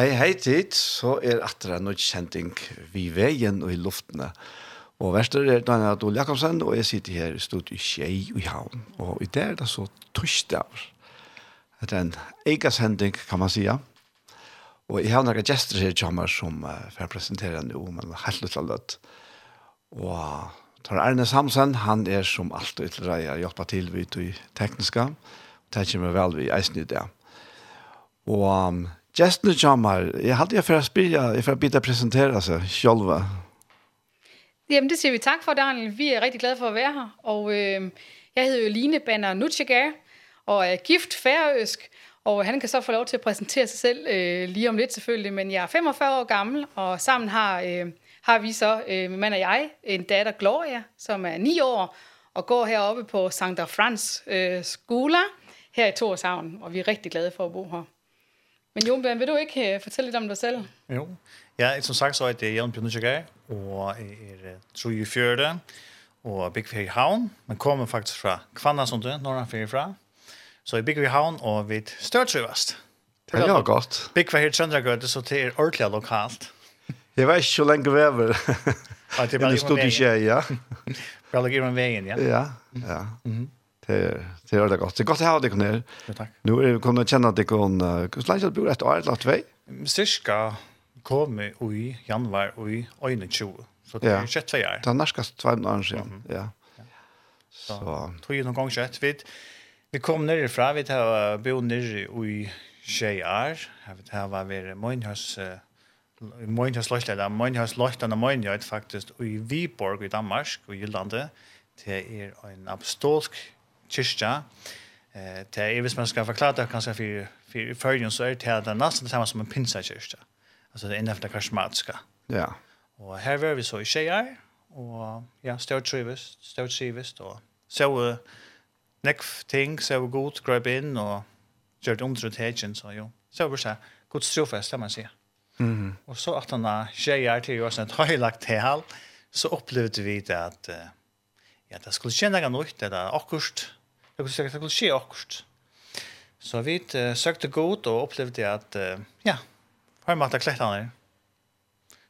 Hei, hei tid, så er atra en kjenting vi veien og i luftene. Og verster er Daniel Adol Jakobsen, og jeg sitter her i studiet i Kjei og i Havn. Og i det er det så torsdager. Det er en hending kan man sige. Og jeg har noen gjester her til meg som uh, får presentere nå, men helt litt løtt. Og Tar Erne Samsen, han er som alltid til deg å hjelpe til vidt i tekniska. Det kommer vel vi eisen i det. Og Gästen kommer. jeg hadde jag for å spille, jeg för att bita presentera sig själva. Jamen det siger vi tak for, Daniel. Vi er rigtig glade for at være her. Og øh, jeg hedder jo Line Banner Nutjegager og er gift færøsk. Og han kan så få lov til at præsentere sig selv øh, lige om lidt selvfølgelig. Men jeg er 45 år gammel, og sammen har, øh, har vi så, øh, min mand og jeg, en datter Gloria, som er 9 år og går heroppe på Santa Frans øh, Skola her i Torshavn. Og vi er rigtig glade for at bo her. Men Jon vil du ikke uh, fortælle lidt om dig selv? Jo. Ja, som sagt så er det Jan Pjønnesjøgær, og er tror i fjørte, og Big Havn. men kommer faktisk fra Kvannasundet, når han fyrer fra. Så i Havn og vid størtrøvast. Det er godt. Bygger her i Trøndragøte, så det er ordentlig lokalt. Jeg vet ikke hvor lenge vi er vel. Ja, det er bare i studiet, ja. Bare i veien, ja. Ja, ja. Mm -hmm det det godt. det gott. godt gott ha deg dig Ja, takk. Nu är vi kommer känna att det kan släcka du bor et år eller tvei? Cirka kommer i januari och i 21, 20. Så det är sjätte år. Det er nästan tvei år siden, Ja. Så tror ju någon gång sjätte Vi, vi kom ner ifrån vi tar bo nere i Sjejar. Har vi tar var vi Moinhus Moinhus lojta, Moinhus lojta, Moinhus faktiskt i Viborg i Danmark och i Jylland. Det är en apostolsk kyrkja. Eh, det er, hvis man skal forklare det kanskje for, for følgen, så er det at det er nesten det samme som en pinsakyrkja. Altså det er innenfor det karismatiske. Ja. Og her var vi så i tjejer, og ja, stort trivest, stort trivest, og så nekv ting, så god, grøp inn, og gjør det omtrent hegen, så jo. Så var det god Guds trofest, det man sier. Mm. Og så at han tjejer til oss et høylagt tal, så opplevde vi det at ja, det skulle kjenne noe nytt, det er akkurat, det kunne, det kunne skje akkurat. Så vi uh, søkte godt og opplevde at, uh, ja, har vi han her.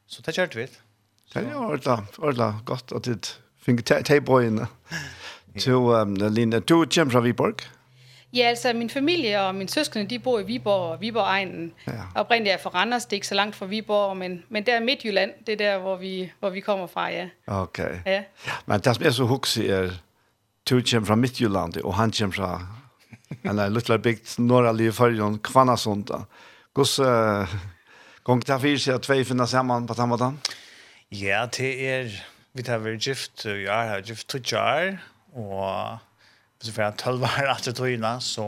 Så det kjørte vi. Det er jo ordentlig godt at du finner te, te brøyene. Så um, Line, du kommer fra Viborg? Ja, altså min familie og mine søskende, de bor i Viborg og Viborg-egnen. Ja. Oprindeligt er jeg fra Randers, det er ikke så langt fra Viborg, men, men der er Midtjylland, det er der, hvor vi, hvor vi kommer fra, ja. Okay. Ja. Men det som er så hugsig er, du kommer fra Midtjylland, og han kommer fra en lille bygd norrlig i for Jon Kvannasunda. Hvordan uh, gong det fyrir seg at tvei finner sammen på den måten? Ja, det er, vi tar vært gift, jeg har gift to jar, og hvis vi jeg tølv var at det tøyna, så,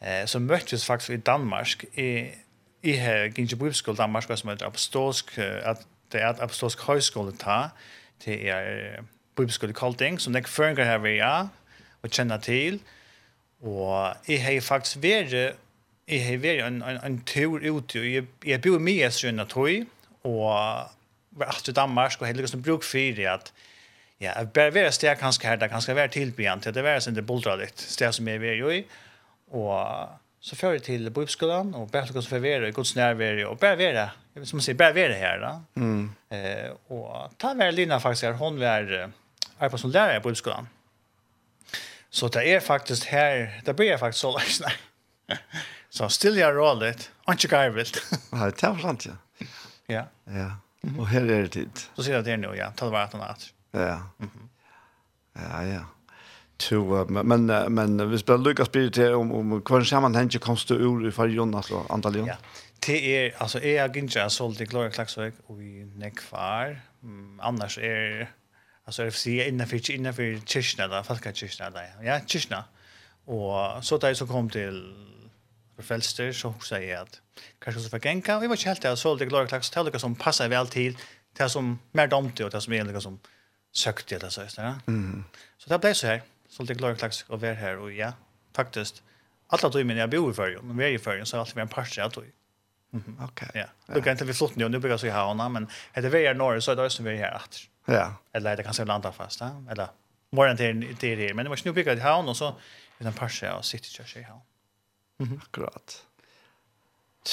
eh, så møttes vi faktisk i Danmark, i, i her, Gingje Brubskål, Danmark, som heter Apostolsk, at det er et apostolsk høyskole ta, det er bibelskole kalting, som jeg føringer her vil ja, og kjenner til. Og jeg har faktisk vært, jeg har vært en, en, en tur ute, og jeg, jeg bor mye i Sønne tog, og var alt i Danmark, og heller ikke bruk for det at Ja, jeg bare være sted kanskje her, det kanskje være tilbyen til, det være sin det boldra litt, sted som jeg er i, og så fører jeg til bibelskolen, og bare til å være i gods nærvære, og bare være, som man sier, bare være her da. Mm. Eh, og ta være lina faktisk her, hun eh, arbeid som lærer på skolan. Så det er faktisk her, det blir jeg faktisk så løs, nei. Så still jeg rålet, og ikke garvilt. Nei, det er sant, ja. Ja. Ja, og her er det tid. Så sier jeg det nå, ja, ta det bare at han er. Ja, ja, ja. To, men, men hvis vi lykkes blir til om, om hver sammenheng kom du ur i fargen, Jonas og Antalion? Ja, det er, altså, jeg er ikke så litt i i Klagsvøk, og i nekvar, annars er alltså jag ser innanför innanför kyrkna där falska kyrkna där ja kyrkna och så där så kom till för så också är att kanske så förgänka vi var helt där så det glada klax till som passar väl till det som mer domte och det som är som sökt det så där. Mm. Så det blev så här så det glada klax och vär här och ja faktiskt alla tog men jag bor i förr men vi är i förr så alltid vi en parti att då. Mm. Okej. Ja. Du kan inte vi flott nu nu bygga så i havna men det är väl norr så där som vi är här efter. Ja. Eller det det kanske landa fast, ja? Eller var det inte det men det var snubbigt att ha och så utan parsa och city church i ha. Mhm. Akkurat.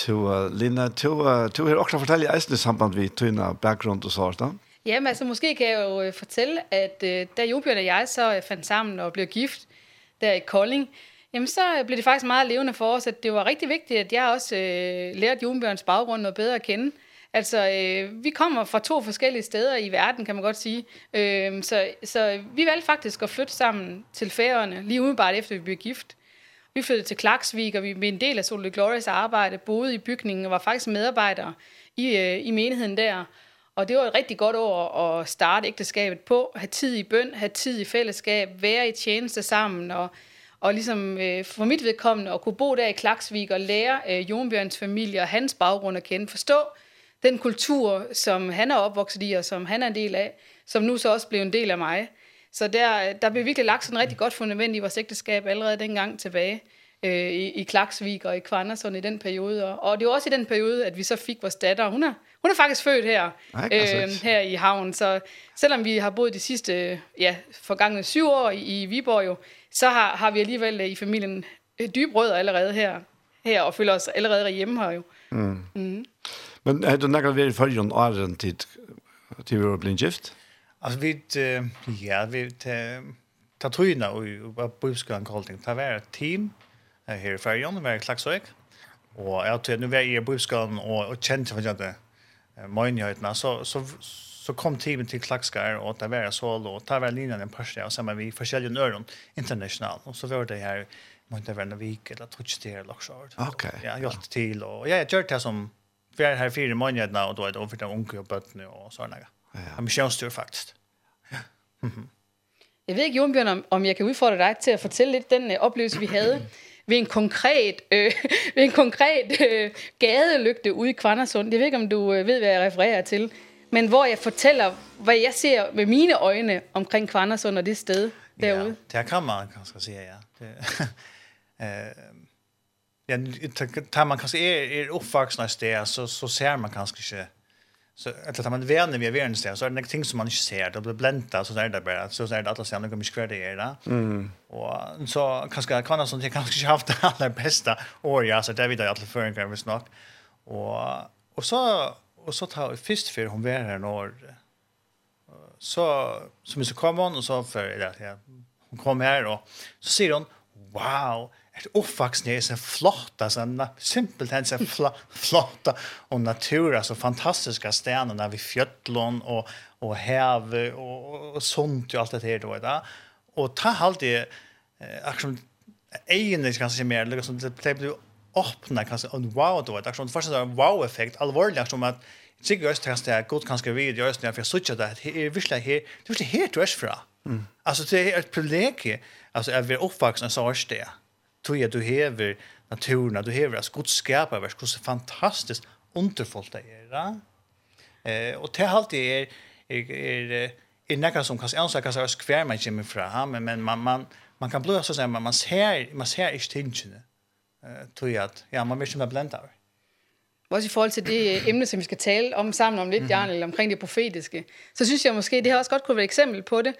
uh, Lina, du du har också fortalt i eisen i samband vi tyna bakgrund och sånt. Ja, men altså, måske kan jeg jo fortælle, at øh, da Jobjørn og jeg så øh, fandt sammen og blev gift der i Kolding, jamen så blev det faktisk meget levende for os, at det var rigtig vigtigt, at jeg også øh, lærte Jobjørns baggrund noget bedre at kende. Altså, øh, vi kommer fra to forskellige steder i verden, kan man godt sige. Øh, så, så vi valgte faktisk at flytte sammen til færøerne, lige umiddelbart efter vi blev gift. Vi flyttede til Klaksvik, og vi blev en del af Solid Glorious arbejde, boede i bygningen og var faktisk medarbejdere i, øh, i menigheden der. Og det var et rigtig godt år at starte ægteskabet på, have tid i bøn, have tid i fællesskab, være i tjeneste sammen og og liksom øh, for mit vedkommende at kunne bo der i Klaksvik og lære øh, Jonbjørns familie og hans baggrund at kende, forstå den kultur, som han er opvokset i, og som han er en del af, som nu så også blev en del af mig. Så der, der blev virkelig lagt sådan rigtig godt fundament i vores ægteskab allerede dengang tilbage øh, i, i Klaksvik og i Kvandersund i den periode. Og, og det var også i den periode, at vi så fik vores datter. Hun er, hun er faktisk født her, Ej, øh, her i havnen. Så selvom vi har boet de sidste ja, forgangne syv år i, i Viborg, jo, så har, har vi alligevel i familien dybe rødder allerede her, her og føler os allerede hjemme her. Jo. Mm. Mm. Men är det några vi för John Arden tid till vi var blir gift? Alltså vi ja, vi ta tröna och bara buskan kalling. Ta vara ett team här i John var klaxök. Och jag tror nu var i buskan och och kände för att Mönjheten så så så kom teamet till Klaxkar och där var så då tar väl linjen en par och sen var vi försäljde öron international och så var det här måste vara en vecka eller touch till eller så. Okej. Ja, jag hjälpte till och jag gjorde det som vi är här fyra månader och då är det ungefär unga och bötterna och sådana. Ja. Han känns det faktiskt. Ja. Jeg ved ikke, Jon Bjørn, om, om jeg kan udfordre dig til at fortælle lidt den øh, oplevelse, vi havde ved en konkret, øh, ved en konkret øh, gadelygte ude i Kvarnersund. Jeg ved ikke, om du øh, ved, hvad jeg refererer til, men hvor jeg fortæller, hvad jeg ser med mine øjne omkring Kvarnersund og det sted derude. Ja, det er man kan jeg sige, ja. Det, øh, ja, tar man kanskje er, er oppvaksen av sted, så, så ser man kanskje ikke så att tar man vänner vi är sted, så är det något ting som man inte ser det blir blända så där det bara så så är det alla sen några mycket det är där. Mm. Och så kanske kan det sånt jag kanske inte haft det allra bästa år ja så det vi då alla för en gång snack. Och och så och så tar först för hon var här när så som så kom hon och så för det ja hon kom här och så säger hon wow ett uppvuxen är så flott alltså så simpelt hen så flotta och natura så fantastiska stenarna vi fjöllon och och häv och, och sånt ju allt det här då va? Och ta halt det eh, som egentligen kanske se mer liksom det blir öppna kanske en wow då att som först en wow effekt allvarligt som att tycker Øst att det är gott kanske video just när jag söker det här är visst här det är du er fra alltså det är ett privilegie, alltså är vi uppvuxna så är det tror jag du hever naturen, du hever att Gud skapar vars hur fantastiskt underfullt det är. Eh och det alltid är är är er, några som kan ansa kan säga skvär man kommer fram men men man man man kan blöja så säga man man ser man ser inte tingene. Eh tror jag att ja man vill inte av. Også i forhold til det emne, som vi skal tale om sammen om lidt, Jan, eller omkring det profetiske, så synes jeg måske, det her også godt kunne være et eksempel på det,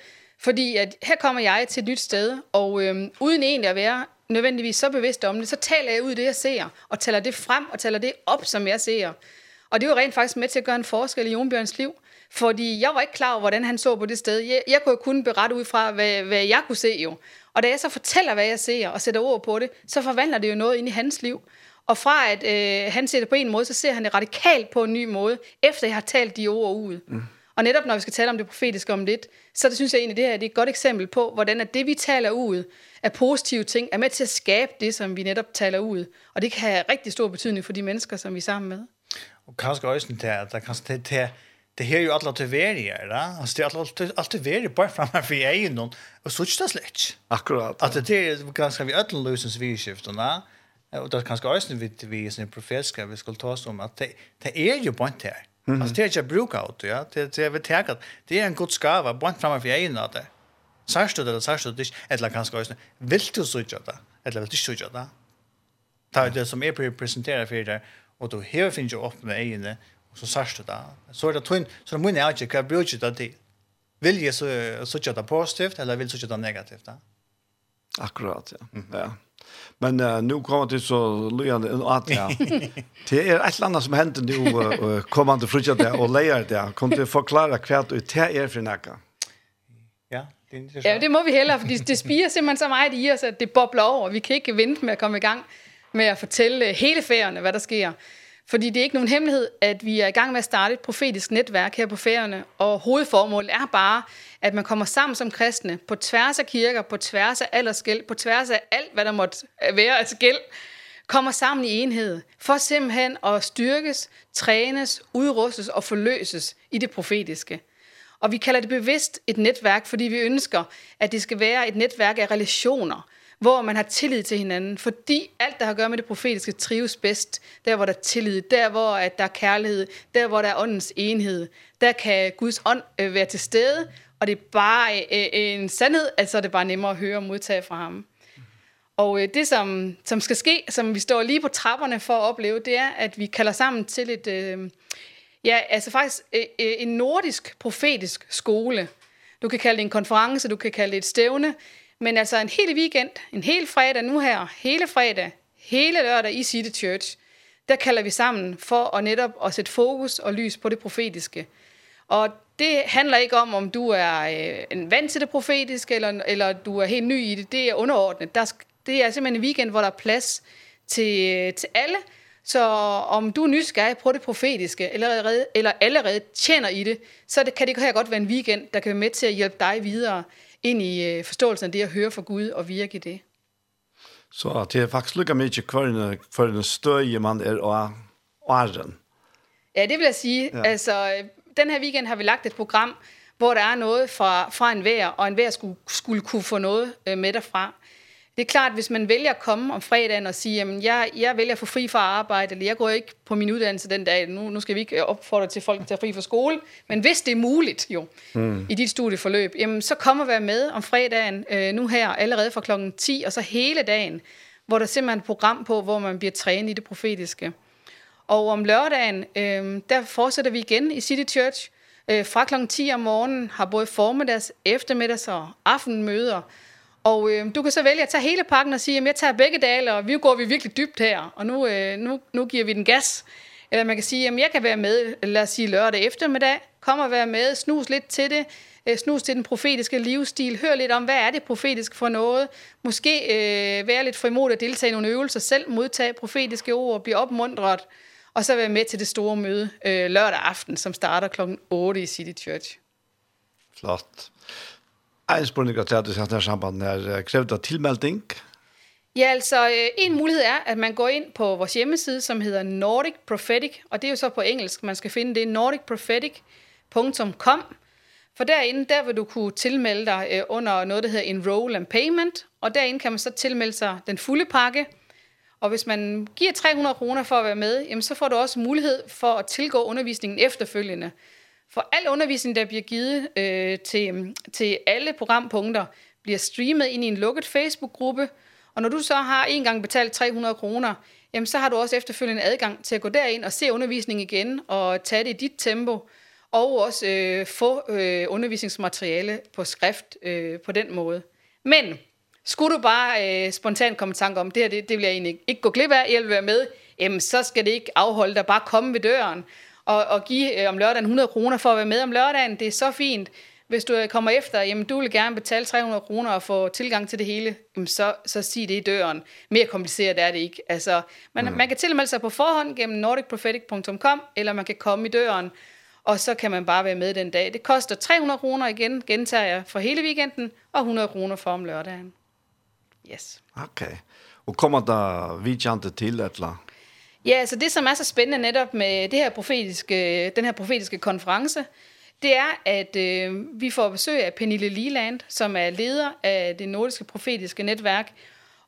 Fordi at her kommer jeg til et nyt sted, og øhm, uden egentlig at være nødvendigvis så bevidst om det, så taler jeg ud det, jeg ser, og taler det frem, og taler det op, som jeg ser. Og det var rent faktisk med til at gøre en forskel i Jonbjørns liv, fordi jeg var ikke klar over, hvordan han så på det sted. Jeg, jeg kunne kun berette ud fra, hvad, hvad jeg kunne se jo. Og da jeg så fortæller, hvad jeg ser, og sætter ord på det, så forvandler det jo noget ind i hans liv. Og fra at øh, han ser det på en måde, så ser han det radikalt på en ny måde, efter jeg har talt de ord ud. Mm. Og netop når vi skal tale om det profetiske om lidt, så det synes jeg egentlig, det her det er et godt eksempel på, hvordan at det, vi taler ud af positive ting, er med til at skabe det, som vi netop taler ud. Og det kan have rigtig stor betydning for de mennesker, som vi er sammen med. Og kanskje også til at det kan til til det her er jo alle til verier, da? Altså, det er alle, alt, til være bare fremme for egen, og så ikke det slett. Akkurat. At det er ganske vi ødelen løsens vidskiftene, og det er kanskje også vi, vi som profetiske, vi skulle ta oss om, at det, det er jo bare her Mm -hmm. Alltså det är inte bruka ut, ja. Det det är vet jag det är en god skava bara framme för egen av det. Särskilt det särskilt det eller kanske också vill du så inte det eller vill du så inte det. Ta det som är presenterat för dig och då här finns ju upp med egen, och så särskilt det. Så är det twin så det måste jag inte kan bruka det till. Vill jag så så inte det positivt eller vill så inte det negativt. Akkurat, ja. Mm -hmm. Ja. Men uh, nu kommer det så lyan en att ja. Det är ett annat som händer nu uh, kommande frutja det och lejer det. Kom du förklara kvärt ut det är för näka. Ja, det är. Ja, det må vi heller, for det spiger simpelthen så meget i os, at det bobler over. Vi kan ikke vente med at komme i gang med at fortælle hele færgerne, hvad der sker. Fordi det er ikke nogen hemmelighed, at vi er i gang med at starte et profetisk netværk her på færgerne, og hovedformålet er bare, at man kommer sammen som kristne, på tværs af kirker, på tværs af aldersgæld, på tværs af alt, hvad der måtte være af gæld, kommer sammen i enhed, for simpelthen at styrkes, trænes, udrustes og forløses i det profetiske. Og vi kalder det bevidst et netværk, fordi vi ønsker, at det skal være et netværk af relationer, hvor man har tillid til hinanden, fordi alt, der har at gøre med det profetiske, trives bedst, der hvor der er tillid, der hvor at der er kærlighed, der hvor der er åndens enhed, der kan Guds ånd øh, være til stede, og det er bare øh, en sandhed, altså det er bare nemmere at høre og modtage fra ham. Og øh, det, som, som skal ske, som vi står lige på trapperne for at opleve, det er, at vi kalder sammen til et, øh, ja, altså faktisk øh, en nordisk profetisk skole. Du kan kalde det en konference, du kan kalde det et stævne, Men altså en hel weekend, en hel fredag nu her, hele fredag, hele lørdag i City Church, der kalder vi sammen for at netop at sætte fokus og lys på det profetiske. Og det handler ikke om, om du er øh, en vant til det profetiske, eller, eller du er helt ny i det. Det er underordnet. Der, det er simpelthen en weekend, hvor der er plads til, til alle, Så om du er nysgerrig på det profetiske, eller allerede, eller allerede tjener i det, så det, kan det her godt være en weekend, der kan være med til at hjælpe dig videre ind i forståelsen af det at høre fra Gud og virke i det. Så det er faktisk lykke med ikke kvørende, en støje, man er og åren. Ja, det vil jeg sige. Ja. Altså, den her weekend har vi lagt et program, hvor der er noget fra, fra en vær, og en vær skulle, skulle kunne få noget med derfra. Det er klart, hvis man vælger at komme om fredagen og sige, jamen jeg, jeg vælger at få fri fra arbejde, eller jeg går ikke på min uddannelse den dag, nu, nu skal vi ikke opfordre til folk til at fri fra skole, men hvis det er muligt jo, mm. i dit studieforløb, jamen så kom og vær med om fredagen, øh, nu her, allerede fra klokken 10, og så hele dagen, hvor der simpelthen er et program på, hvor man bliver trænet i det profetiske. Og om lørdagen, øh, der fortsætter vi igen i City Church, øh, fra klokken 10 om morgenen, har både formiddags, eftermiddags og aftenmøder, Og øh, du kan så vælge at tage hele pakken og sige, at jeg tager begge dage, og vi går vi virkelig dybt her, og nu, øh, nu, nu giver vi den gas. Eller man kan sige, at jeg kan være med, lad os sige lørdag eftermiddag, kom og være med, snus lidt til det, øh, snus til den profetiske livsstil, hør lidt om, hvad er det profetiske for noget, måske øh, være lidt frimodig at deltage i nogle øvelser selv, modtage profetiske ord, blive opmuntret, og så være med til det store møde øh, lørdag aften, som starter kl. 8 i City Church. Flot en spørning at det er samband er krevet av tilmelding. Ja, altså en mulighed er, at man går ind på vores hjemmeside, som hedder Nordic Prophetic, og det er jo så på engelsk, man skal finde det, nordicprophetic.com, for derinde, der vil du kunne tilmelde dig under noget, der hedder Enroll and Payment, og derinde kan man så tilmelde sig den fulde pakke, og hvis man giver 300 kroner for at være med, jamen så får du også mulighed for at tilgå undervisningen efterfølgende. For al undervisning, der bliver givet øh, til, til alle programpunkter, bliver streamet ind i en lukket Facebook-gruppe, og når du så har en gang betalt 300 kroner, jamen så har du også efterfølgende adgang til at gå derind og se undervisningen igen og tage det i dit tempo, og også øh, få øh, undervisningsmateriale på skrift øh, på den måde. Men skulle du bare øh, spontant komme i tanke om, det her det, det vil jeg egentlig ikke gå glip af, jeg vil være med, jamen så skal det ikke afholde dig, bare komme ved døren og, og give øh, om lørdagen 100 kroner for at være med om lørdagen. Det er så fint. Hvis du kommer efter, jamen du vil gerne betale 300 kroner og få tilgang til det hele, jamen så, så sig det i døren. Mere kompliceret er det ikke. Altså, man, mm. man kan tilmelde sig på forhånd gennem nordicprophetic.com, eller man kan komme i døren, og så kan man bare være med den dag. Det koster 300 kroner igen, gentager jeg, for hele weekenden, og 100 kroner for om lørdagen. Yes. Okay. Og kommer der vidtjante til et eller? Ja, så det som er så spændende netop med det her profetiske, den her profetiske konference, det er, at øh, vi får besøg af Pernille Liland, som er leder af det nordiske profetiske netværk,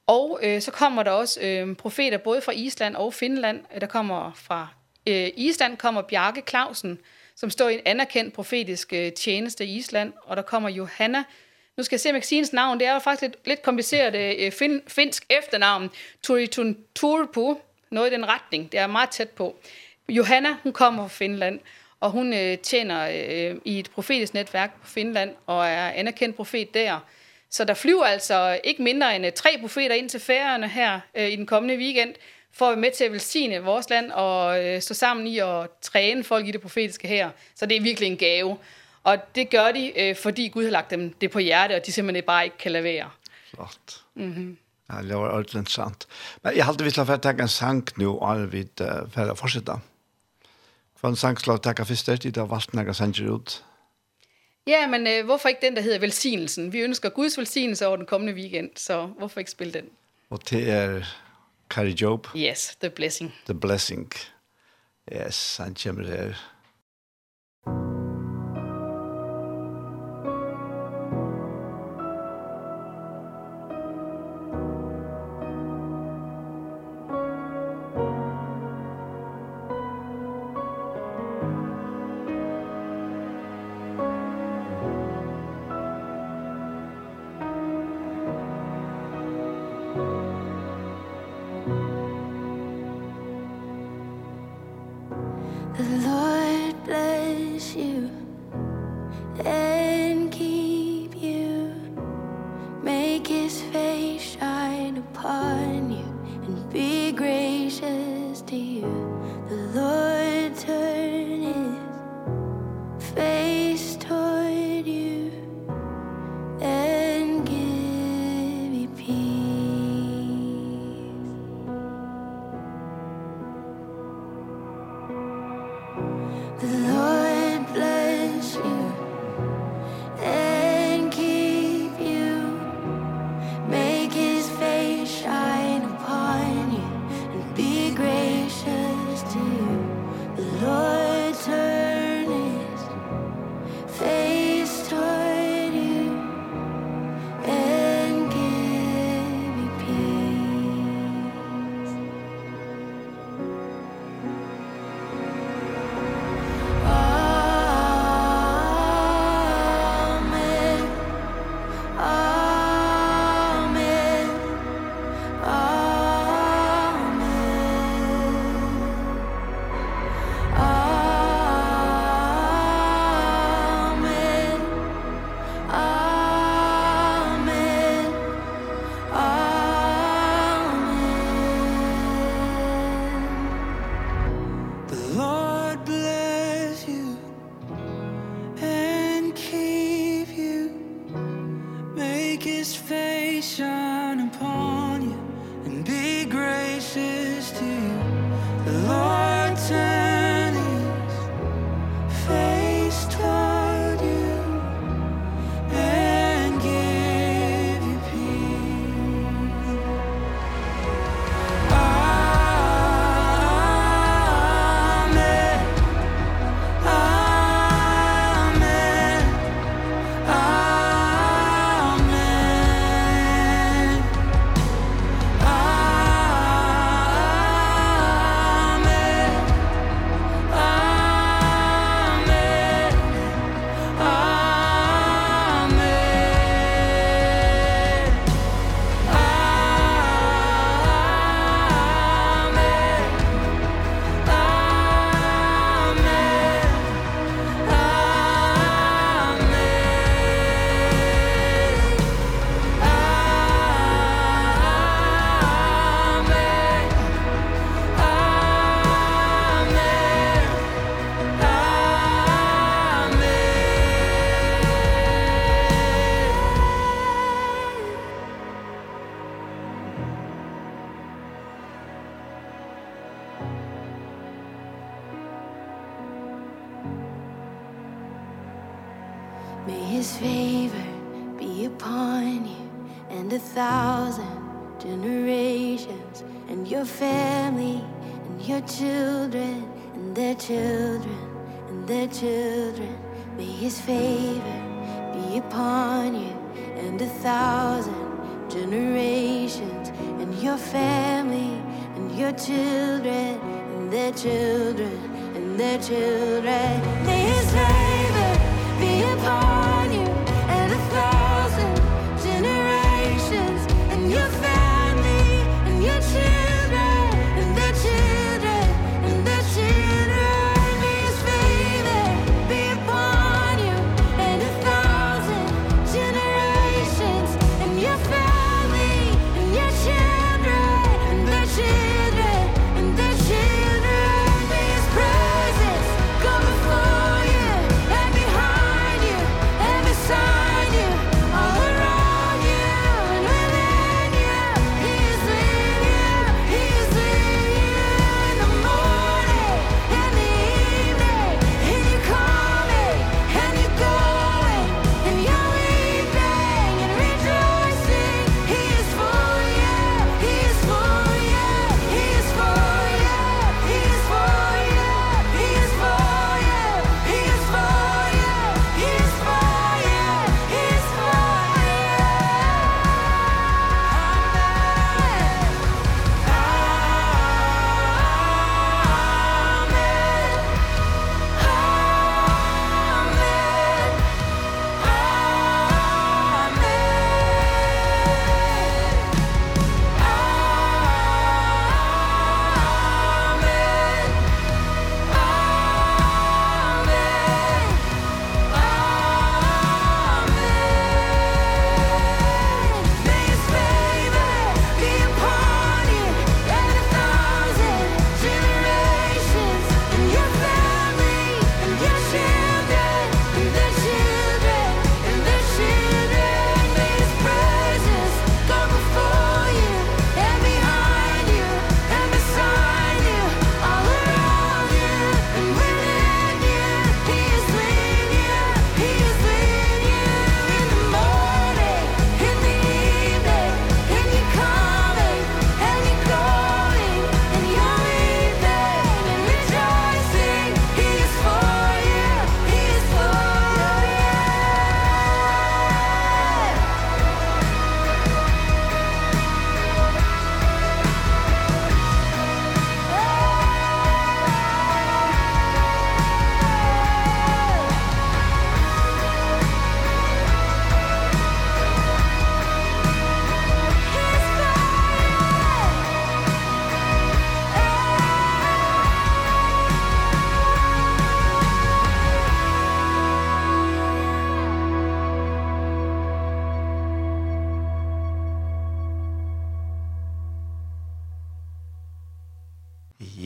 og øh, så kommer der også øh, profeter både fra Island og Finland. Der kommer fra øh, Island kommer Bjarke Clausen, som står i en anerkendt profetisk øh, tjeneste i Island, og der kommer Johanna Nu skal jeg se Maxines navn. Det er jo faktisk lidt, lidt kompliceret øh, fin, finsk efternavn. Turitun Turpu Noget i den retning. Det er meget tæt på. Johanna, hun kommer fra Finland, og hun øh, tjener øh, i et profetisk netværk på Finland, og er anerkendt profet der. Så der flyver altså ikke mindre end tre profeter ind til færgerne her øh, i den kommende weekend, for at være med til at velsigne vores land og øh, stå sammen i at træne folk i det profetiske her. Så det er virkelig en gave. Og det gør de, øh, fordi Gud har lagt dem det på hjerte, og de simpelthen bare ikke kan lade være. Flot. Mhm. Mm -hmm. Ja, det var ordentlig interessant. Men jeg halte vi till för att ta en vi nu all vid för att en sang sank slå ta först det där vart några sanger ut. Ja, men øh, hvorfor ikke den, der hedder velsignelsen? Vi ønsker Guds velsignelse over den kommende weekend, så hvorfor ikke spille den? Og det er Carrie Job. Yes, The Blessing. The Blessing. Yes, han kommer her. Thank.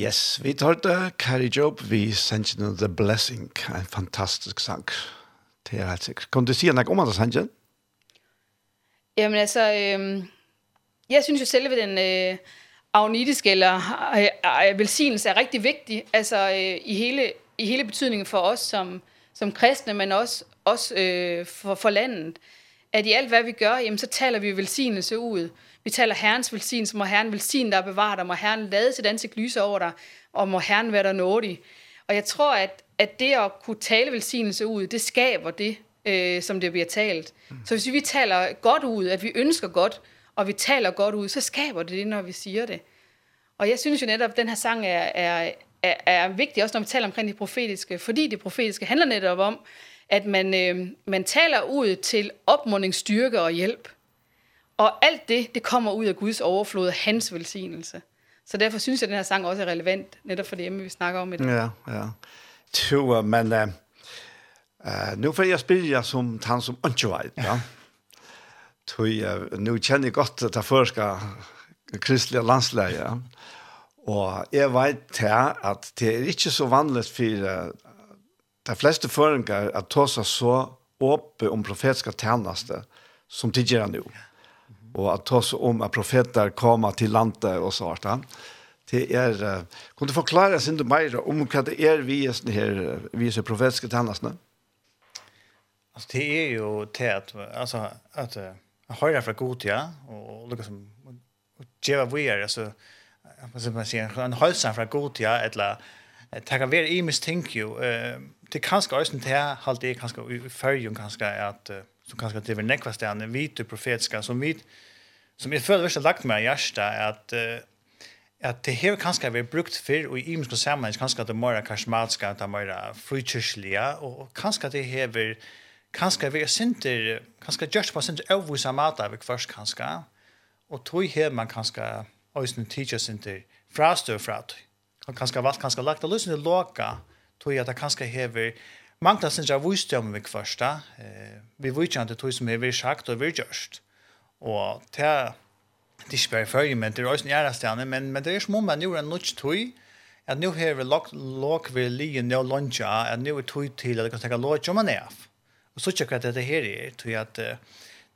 Yes, vi tar det Carrie Job, vi sender The Blessing, en fantastisk sang. Det er helt sikkert. Kan du si noe om andre sangen? Jamen altså, øh, jeg synes jo selve den øh, agnitiske eller øh, øh, velsignelse er rigtig vigtig, altså øh, i, hele, i hele betydningen for os som, som kristne, men også, også øh, for, for landet. At i alt, hvad vi gør, jamen, så taler vi velsignelse ud. Vi taler Herrens velsignelse, må Herren velsigne dig og bevare dig, må Herren lade sit ansigt lyse over dig, og må Herren være dig nådig. Og jeg tror, at, at det at kunne tale velsignelse ud, det skaber det, øh, som det bliver talt. Mm. Så hvis vi taler godt ud, at vi ønsker godt, og vi taler godt ud, så skaber det det, når vi siger det. Og jeg synes jo netop, at den her sang er, er, er, er vigtig, også når vi taler omkring det profetiske, fordi det profetiske handler netop om, at man, øh, man taler ud til opmundingsstyrke og hjælp. Og alt det, det kommer ud af Guds overflod og hans velsignelse. Så derfor synes jeg, at den her sang også er relevant, netop for det emne, vi snakker om i dag. Ja, ja. Tjo, men uh, uh, nu får jeg spille som han som ikke vet, ja. Tøy, uh, nu kjenner jeg godt at jeg først skal kristelige landslæger, ja. Og jeg vet til at det er ikke så vanligt for uh, de fleste føringer at ta seg så åpe om profetiske tjeneste som de gjør nå. Ja Och att ta om att profeter kommer till landet och så där. Det är uh, kan du förklara oss ikke mer om hva det är vi er sånne her, vi är så profetiska tjänarna. Alltså det är ju tät alltså att höra från god, ja och liksom som Jeva vi är alltså vad man säga en hälsa från god ja eller tacka ver i mistänk ju eh det kanske ösen här halt det kanske i förjun kanske att som kanske driver nekvast än en vit profetiska som vi som är för värsta lagt mig i hjärta att att det här kanske vi brukt för och i imska sammanhang kanske det mera karismatiska att mer frikyrkliga och kanske det här kanske vi synter kanske just på synter övusa mata vi först kanske. Och tog här man kanske ösnen teachers inte frastö frat Og kanske vart kanske lagt att lyssna till loka tog jag att det kanske hever, Mangla sin jag visste om vi första. Eh, vi visste inte tog som är vi sagt och vi görst. Och det det spelar för men det är också nära stanna men men det är små man gjorde något tog att nu har vi lock lock vi ligger nu luncha att nu är tog till att ta låt om man är. Och så checkar det här är tog att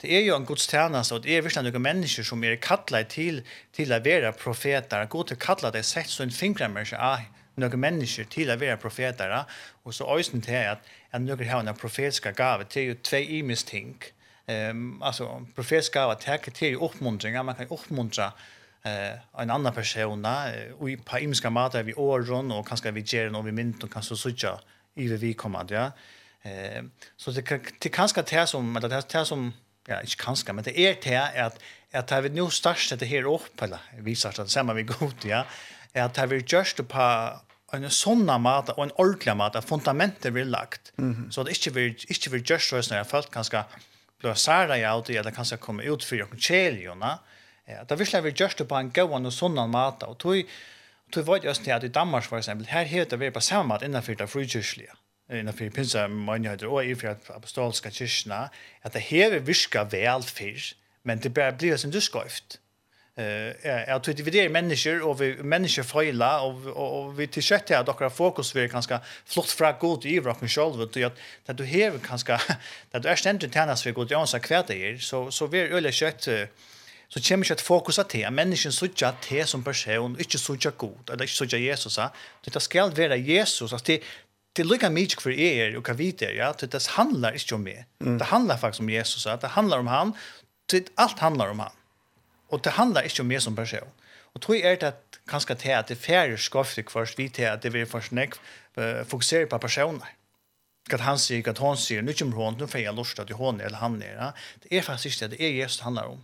det är ju en Guds tjänare och det är verkligen några människor som är kallade till till att vara profeter. Gå till kallade sett så en fingrar med sig några människor till att vara profeter och så ösen till att att några har en profetiska gåva till ju två imis ting. Ehm alltså profetiska gåva till till uppmuntring, man kan uppmuntra eh en annan person och i på imiska mat vi åren och kanske vi ger någon vi mynt och kanske såja i vi kommer ja. Eh så det kan det kanske det som eller det det som ja, ikke kanskje, men det er til at at jeg vi nå største det her opp, eller vi største det samme vi god, ja, er at det vil gjørst på en sånn mat og en ordentlig mat, at fundamentet blir lagt. Mm -hmm. Så det ikke vil, ikke vil gjørst høres når jeg følt kanskje blir særa i alt, eller kanskje komme ut for noen kjeljene. Ja, det vil jeg gjørst på en god og sånn mat, og tog tog var just det att i Danmark för exempel här heter vi på samma mat innanför det frikyrkliga innanför pinsa menigheter och i för apostolska kyrkorna att det här viska väl för men det bara blir som du skojft eh jag tror det är människor och vi människor fejla och och vi till kött här dockra fokus vi ganska flott fra god i rock and shoulder vet du att att du här kanske att du är ständigt tjänas för god jag så kvärt är så så vi öle kött så kommer kött fokus att här människan söker att som person inte söker god eller inte söker Jesus det ska vara Jesus att det det lukar mycket för er och kan vita ja. Det handlar inte om mig det handlar faktiskt om Jesus att det handlar om han. Allt handlar om han. Og det handlar ikkje om meg som person. Og tog er det at kanskje til at det færre skofte først, vi til at det vil først nek uh, fokusere på personer. At han sier, at hon sier, nu kommer hon, nu får jeg lust at hon eller han er. Ja? Det er faktisk ikke det, det er Jesus det handlar om.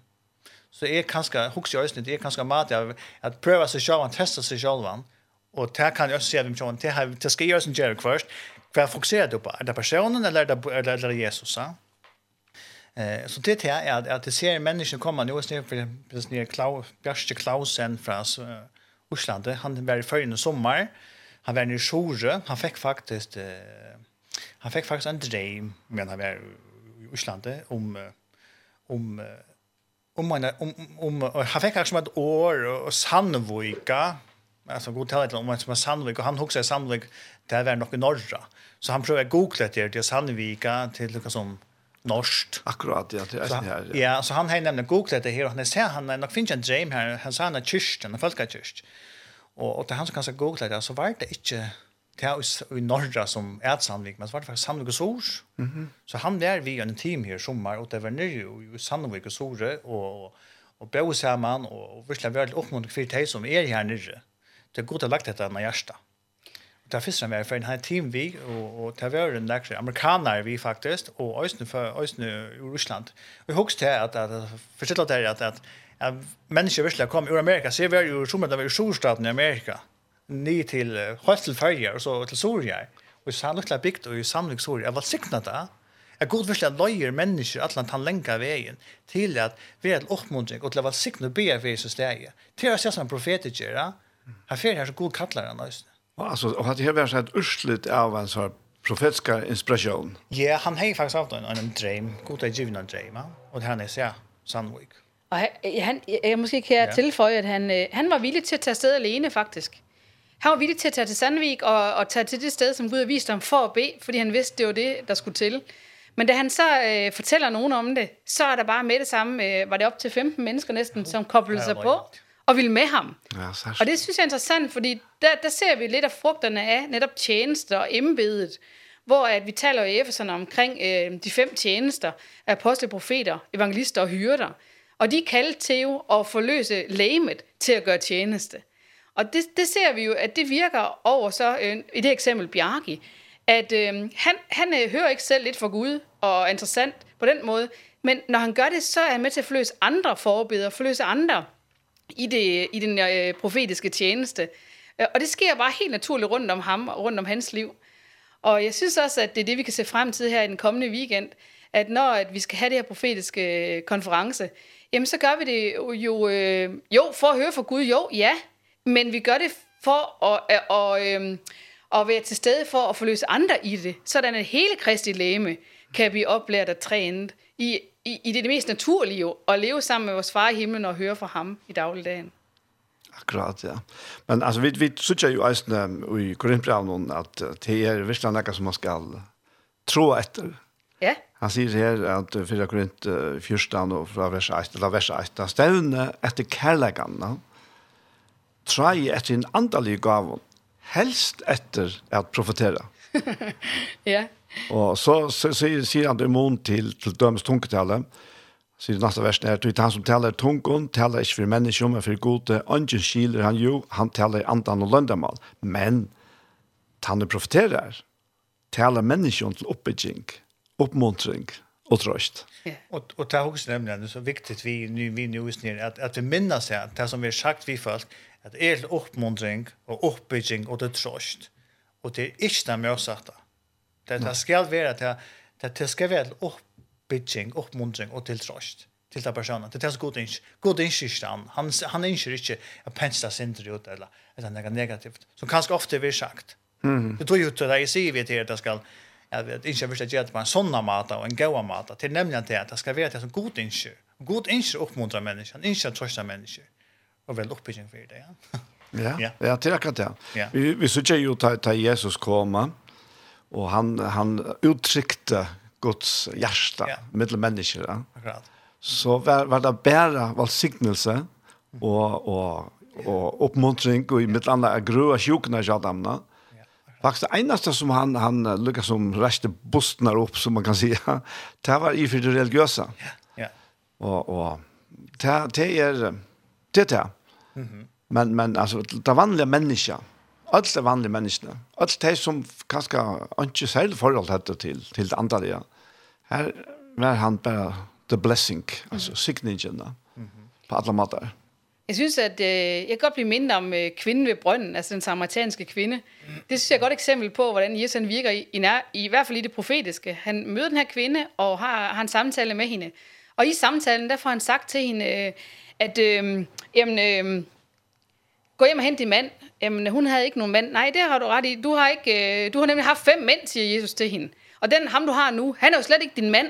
Så det er kanskje, hukse i øyne, det er kanskje mat av at prøve seg selv, testa seg selv, og det kan jeg også si at vi kjønner, det, det skal gjøres en gjerne først, hva fokuserer du på? Er det personen eller er det, er det Jesus? Ja? Eh så det här är att det ser människor komma nu istället för precis ner Klaus Björste Klausen från Osland. Han var i förra sommar. Han var i Sjore. Han fick faktiskt han fick faktiskt en dream men han var i Osland om om om om om, om han fick kanske ett år och Sandvika alltså god tal om vad som är Sandvik och han huxar Sandvik där var nog i norra. Så han prövar googla det till Sandvika till något som norskt. Akkurat, ja, det är så här. Ja. ja, så han har nämligen googlat det här och han säger han har finns en dream här, han sa han är kyrst, han är folkkyrst. Och, och det han som kanske googlat det så var det inte det i norra som är ett samling, men så var det faktiskt Sandvik och sors. Mm -hmm. Så han var vi en team här sommar och det var nere i Sandvik och Sors, och, och, och bo samman och, och verkligen var det uppmuntrat för det som är här nere. Det er godt å ha lagt detta med hjärsta. Mm där finns det for en här teamvig og, og där var den där amerikaner vi faktisk, og ösn for, ösn i jeg husker til at, at, at förstå det at, at, at mennesker virkelig kom ur Amerika ser vi jo som det var i storstaden i Amerika ni till Føyer, og så til Soria Og så lukta bygd og i samling Soria Jeg var signat da. Jeg god vill att löjer människor han landa länka veien til at vi är oppmuntring og til å være signa og be för Jesus er til å se som profeter gör. Här får her så god kallar han. Och alltså och hade jag varit ett urslut av en sån profetiska inspiration. Ja, han har faktiskt haft en en dream, god att en dream, va? Och han är så sannolikt. Og han, jeg måske kan ja. tilføje, at han, han var villig til at tage sted alene, faktisk. Han var villig til at tage til Sandvik og, og tage til det sted, som Gud har vist ham for at be, fordi han vidste, det var det, der skulle til. Men da han så øh, fortæller nogen om det, så er der bare med det samme, øh, var det op til 15 mennesker næsten, som koblede sig på. Rigtigt og vil med ham. Ja, så. og det synes jeg er interessant, fordi der, der ser vi lidt af frugterne af netop tjenester og embedet, hvor at vi taler i Efeserne omkring øh, de fem tjenester, apostle, profeter, evangelister og hyrder. Og de er kaldt til jo at forløse lægemet til at gøre tjeneste. Og det, det ser vi jo, at det virker over så, øh, i det eksempel Bjarki, at øh, han, han øh, hører ikke selv lidt for Gud, og er interessant på den måde, men når han gør det, så er han med til at forløse andre forbeder, forløse andre i, det, i den øh, profetiske tjeneste. Og det sker bare helt naturligt rundt om ham og rundt om hans liv. Og jeg synes også, at det er det, vi kan se frem til her i den kommende weekend, at når at vi skal have det her profetiske konference, jamen så gør vi det jo, øh, jo for at høre fra Gud, jo, ja, men vi gør det for at, og, øh, og være til stede for at forløse andre i det, sådan at hele Kristi læme kan blive oplært og trænet i i, i det, det mest naturlige jo, at leve sammen med vores far i himlen og høre fra ham i dagligdagen. Akkurat, ja. Men altså, vi, vi synes jo eisen um, i Korinthbrevnen at det er virkelig noe som man skal tro etter. Ja. Han sier her at 4 Korint 14 og fra vers 1 eller vers 1, da stevne etter kærleggene, trai etter en andalig gav, helst etter at profetera. ja. Og så sier han til imon til, til dømes tungetale, sier det neste versen er, «Tøyt han som taler tungen, taler ikke for mennesker, men for gode, ønsken skiler han jo, han taler andan og løndamal, men han profiterer, taler mennesker til oppbygging, oppmuntring og trøst.» Yeah. Och och ta också nämna det så viktigt vi nu vi nu är ner att att vi minnas att det som vi har sagt vi folk att är uppmuntring och uppbygging och det tröst och det är inte oss sagt Det, det skal være at det, det skal være oppbygging, oppmuntring og tiltrøst til ta personen. Det er så god innskyld. God innskyld han. Han, han innskyld ikke a pensla center ut eller, eller noe negativt. Så kanskje ofte vi sagt. Mhm. Det tror ju til det är sier vi det skal jag vet inte jag vill att man såna mata och en goda mata till nämligen till att det ska vara till som god inskjur. God inskjur uppmuntrar människan, inskjur trösta människor och väl uppbygging för det. Ja. Ja, ja, det är akkurat det. Vi, vi såg ju att Jesus komma Och han han uttryckte Guds hjärta ja. mellan människor. Ja. Akkurat. Så var, var det bara välsignelse och och och uppmuntring och i mitt andra gröa sjukna jadamna. Faktiskt det enaste som han han lyckas som räste bostnar upp som man kan säga. Det var i för det religiösa. Ja. Ja. Och och det det är det där. Mhm. Men men alltså det vanliga människan Alt de vanlige menneskene. Alt de som kanskje ikke selv forhold hadde til, til det andre. Ja. Her var han bare the blessing, mm. altså signingen mm -hmm. på alle måter. Jeg synes, at øh, jeg kan godt blive mindre om øh, kvinden ved brønden, altså den samaritanske kvinde. Det synes jeg er et godt eksempel på, hvordan Jesus han virker, i, i, nær, i hvert fald i det profetiske. Han møder den her kvinde, og har, har en samtale med hende. Og i samtalen, der får han sagt til hende, øh, at øh, jamen, øh, gå hjem og hente din mand. Jamen, hun havde ikke nogen mand. Nej, det har du ret i. Du har, ikke, du har nemlig haft fem mænd, siger Jesus til hende. Og den ham, du har nu, han er jo slet ikke din mand.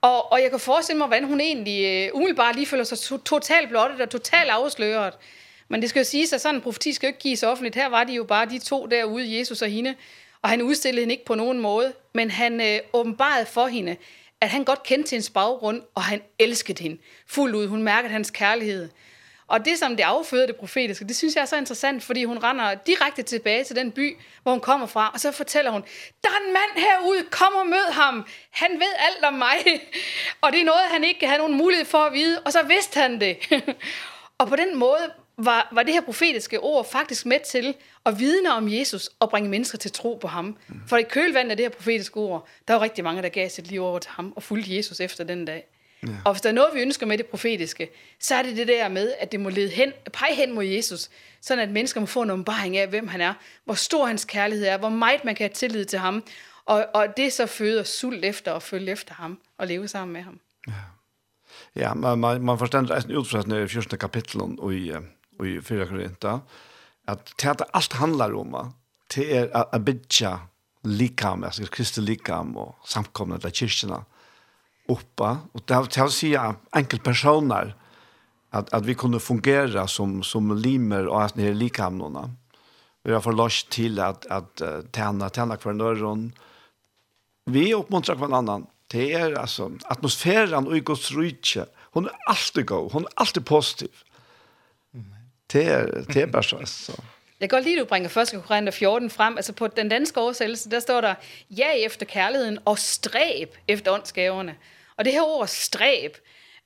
Og, og jeg kan forestille mig, hvordan hun egentlig uh, umiddelbart lige føler sig to totalt blottet og totalt afsløret. Men det skal jo siges, at sådan en profeti skal jo ikke gives offentligt. Her var de jo bare de to derude, Jesus og hende. Og han udstillede hende ikke på nogen måde, men han uh, åbenbarede for hende, at han godt kendte hendes baggrund, og han elskede hende fuldt ud. Hun mærkede hans kærlighed. Og det, som det afføder det profetiske, det synes jeg er så interessant, fordi hun render direkte tilbage til den by, hvor hun kommer fra, og så fortæller hun, der er en mand herude, kom og mød ham, han ved alt om mig, og det er noget, han ikke havde nogen mulighed for at vide, og så vidste han det. og på den måde var, var det her profetiske ord faktisk med til at vidne om Jesus og bringe mennesker til tro på ham. For i kølvandet af det her profetiske ord, der var rigtig mange, der gav sit liv over til ham og fulgte Jesus efter den dag. Ja. Og hvis der er noget, vi ønsker med det profetiske, så er det det der med, at det må lede hen, pege hen mod Jesus, sådan at mennesker må få en åbenbaring af, hvem han er, hvor stor hans kærlighed er, hvor meget man kan have tillid til ham, og, og det så føder sult efter og følge efter ham og leve sammen med ham. Ja, ja man, man, man forstår det udfra i 14. kapitlen og i, og i 4. Korinther, at det alt handler om, det er at bygge likam, altså kristi likam og samkomne til kyrkjene, uppa og det vil til å si enkeltpersoner, at, at vi kunne fungere som, som limer og at nere likhamnene. Vi har forlåst til at, at tjene, tjene hverandre. Vi oppmuntrer hverandre. Det er altså, atmosfæren og i Guds rydtje, hun er alltid god, hun er alltid positiv. Det er, det er bare så. så. Jeg kan godt lide, at du bringer 1. Korinther 14 frem. Altså på den danske oversættelse, der står der, ja efter kærligheden og stræb efter åndsgaverne. Og det her ord stræb,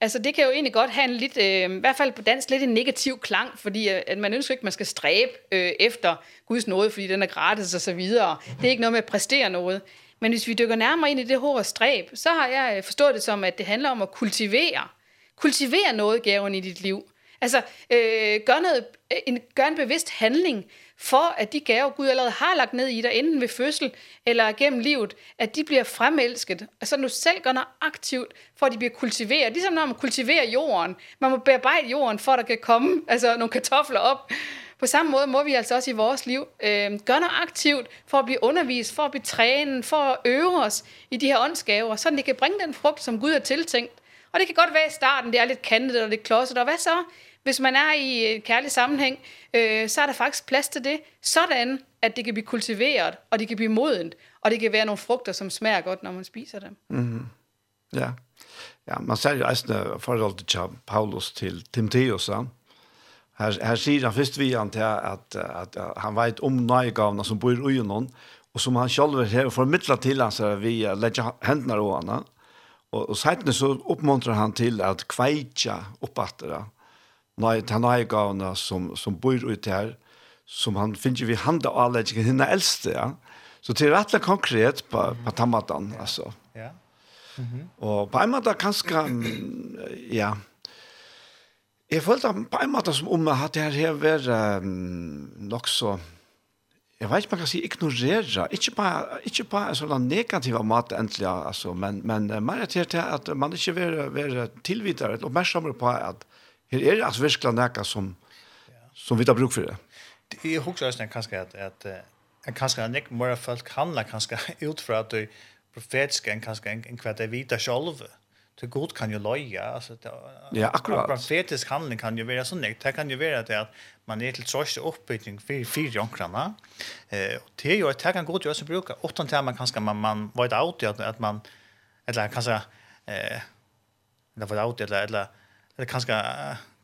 altså det kan jo egentlig godt have en lidt, øh, i hvert fald på dansk, lidt en negativ klang, fordi at man ønsker ikke, at man skal stræbe øh, efter Guds nåde, fordi den er gratis og så videre. Det er ikke noget med at præstere noget. Men hvis vi dykker nærmere ind i det ord stræb, så har jeg forstået det som, at det handler om at kultivere. Kultivere noget gaven i dit liv. Altså, øh, gør, noget, en, gør en bevidst handling, for at de gaver, Gud allerede har lagt ned i dig, enten ved fødsel eller gennem livet, at de bliver fremelsket. Altså nu selv gør noget aktivt, for at de bliver kultiveret. Ligesom når man kultiverer jorden. Man må bearbejde jorden, for at der kan komme altså, nogle kartofler op. På samme måde må vi altså også i vores liv øh, gøre noget aktivt for at blive undervist, for at blive trænet, for at øve os i de her åndsgaver, så det kan bringe den frugt, som Gud har tiltænkt. Og det kan godt være i starten, det er lidt kantet og lidt klodset, og hvad så? Hvis man er i en kærlig sammenhæng, øh, så er der faktisk plads til det, sådan at det kan blive kultiveret, og det kan blive modent, og det kan være nogle frugter, som smager godt, når man spiser dem. Mm -hmm. Ja. Ja, man ser jo eisne forhold til Paulus til Timotheus, ja. Her, her sier han først vi han til at, at, at han vet om nøygavene som bor i noen, og som han selv har formidlet til han, så vi legger hendene over henne. Og, og seitene så oppmuntrer han til at kveitja oppatter det Nei, han har gavna som, som bor ut her, som han finner vi handa alle ikke henne eldste, ja. Så til er konkret på, på tamatan altså. Ja. Mm. Og på en måte kanskje, ja, jeg følte på en måte som om jeg hadde her her vært um, nok så, jeg vet ikke man kan si ignorere, ikke på, ikke på en sånn negativ måte endelig, altså, men, men mer til at man ikke vil være tilvidere og mer på at Her er det altså virkelig noe som, som vi tar bruk for det. Jeg husker også kanskje at, at en kanskje en ikke mer folk handler kanskje ut fra at du profetiske en kanskje en, en hva det vita selv. Det god kan jo løye. Altså, det, ja, akkurat. Profetisk handling kan jo være sånn. Det kan jo være det at man er til tross til oppbygging for fire jonkrene. Eh, det det, jo, det kan godt gjøre som bruker. Åttan til man kanskje man, man var et out at, at man, eller kanskje, eh, eller var et out eller, eller eller kanskje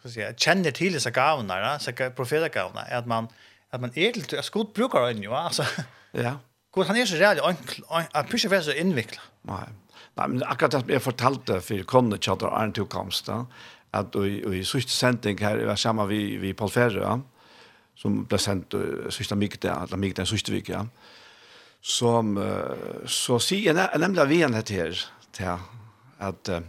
så sier kjenner til disse gavene, da, så gåvorna att man att man är till att god brukar en ju alltså Ja. God, han är så reell, att pusha för så invikla. Nej. Nej men akkurat det jag fortalte för konne Chatter är inte komst då att i, i sørste sending här var samma vi, vi Paul Ferre, som blev sendt sørste mykte, eller mykte en sørste vik, ja, som, så sier jeg nemlig av en här till att at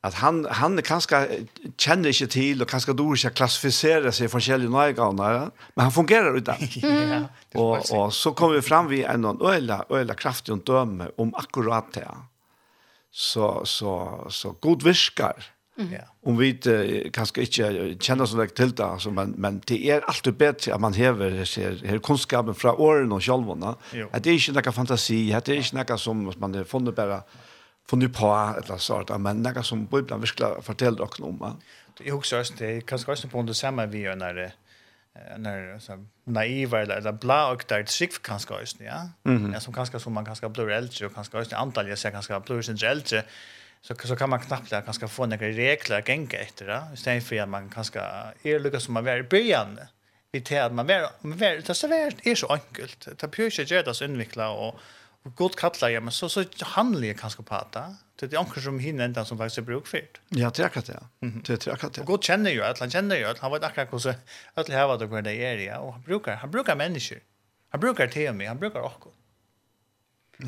att han han kanske känner inte till och kanske då inte klassificera sig från Kjell Nygarna men han fungerar utan. mm. och og så kommer vi fram vi en øyla, øyla kraftig och om akkurat det. Så så så god viskar. Mm. Om vi inte kanskje inte känner så mycket til det altså, men men det är alltid bättre att man häver ser her kunskapen från åren och självarna. Att det är ikke noe fantasi, att det er ikke noe som man funnit bara funnet på et eller annet sort av mennesker som Bibelen virkelig forteller dere om. Jeg husker også det, kanskje også på det samme vi gjør når det när så naiv eller eller blå och där skick kanske är det ja. Mm -hmm. som kanske som man kanske blir äldre och kanske är antal jag säger kanske blir sen äldre så så kan man knappt där kanske få några regler gänga efter det istället för att man kanske är lyckas som man är i början vi tar man var man är det så värt är så enkelt ta pysch det så invikla och god kallar jag men så så handlar jag kanske på att det är onkel som hinner ända som faktiskt bruk för. Ja, det är akkurat det. Det är akkurat det. God känner ju att han känner ju att han vet akkurat hur så att här vad det går det är ja och han brukar han brukar människor. Han brukar te mig, han brukar också. Ja.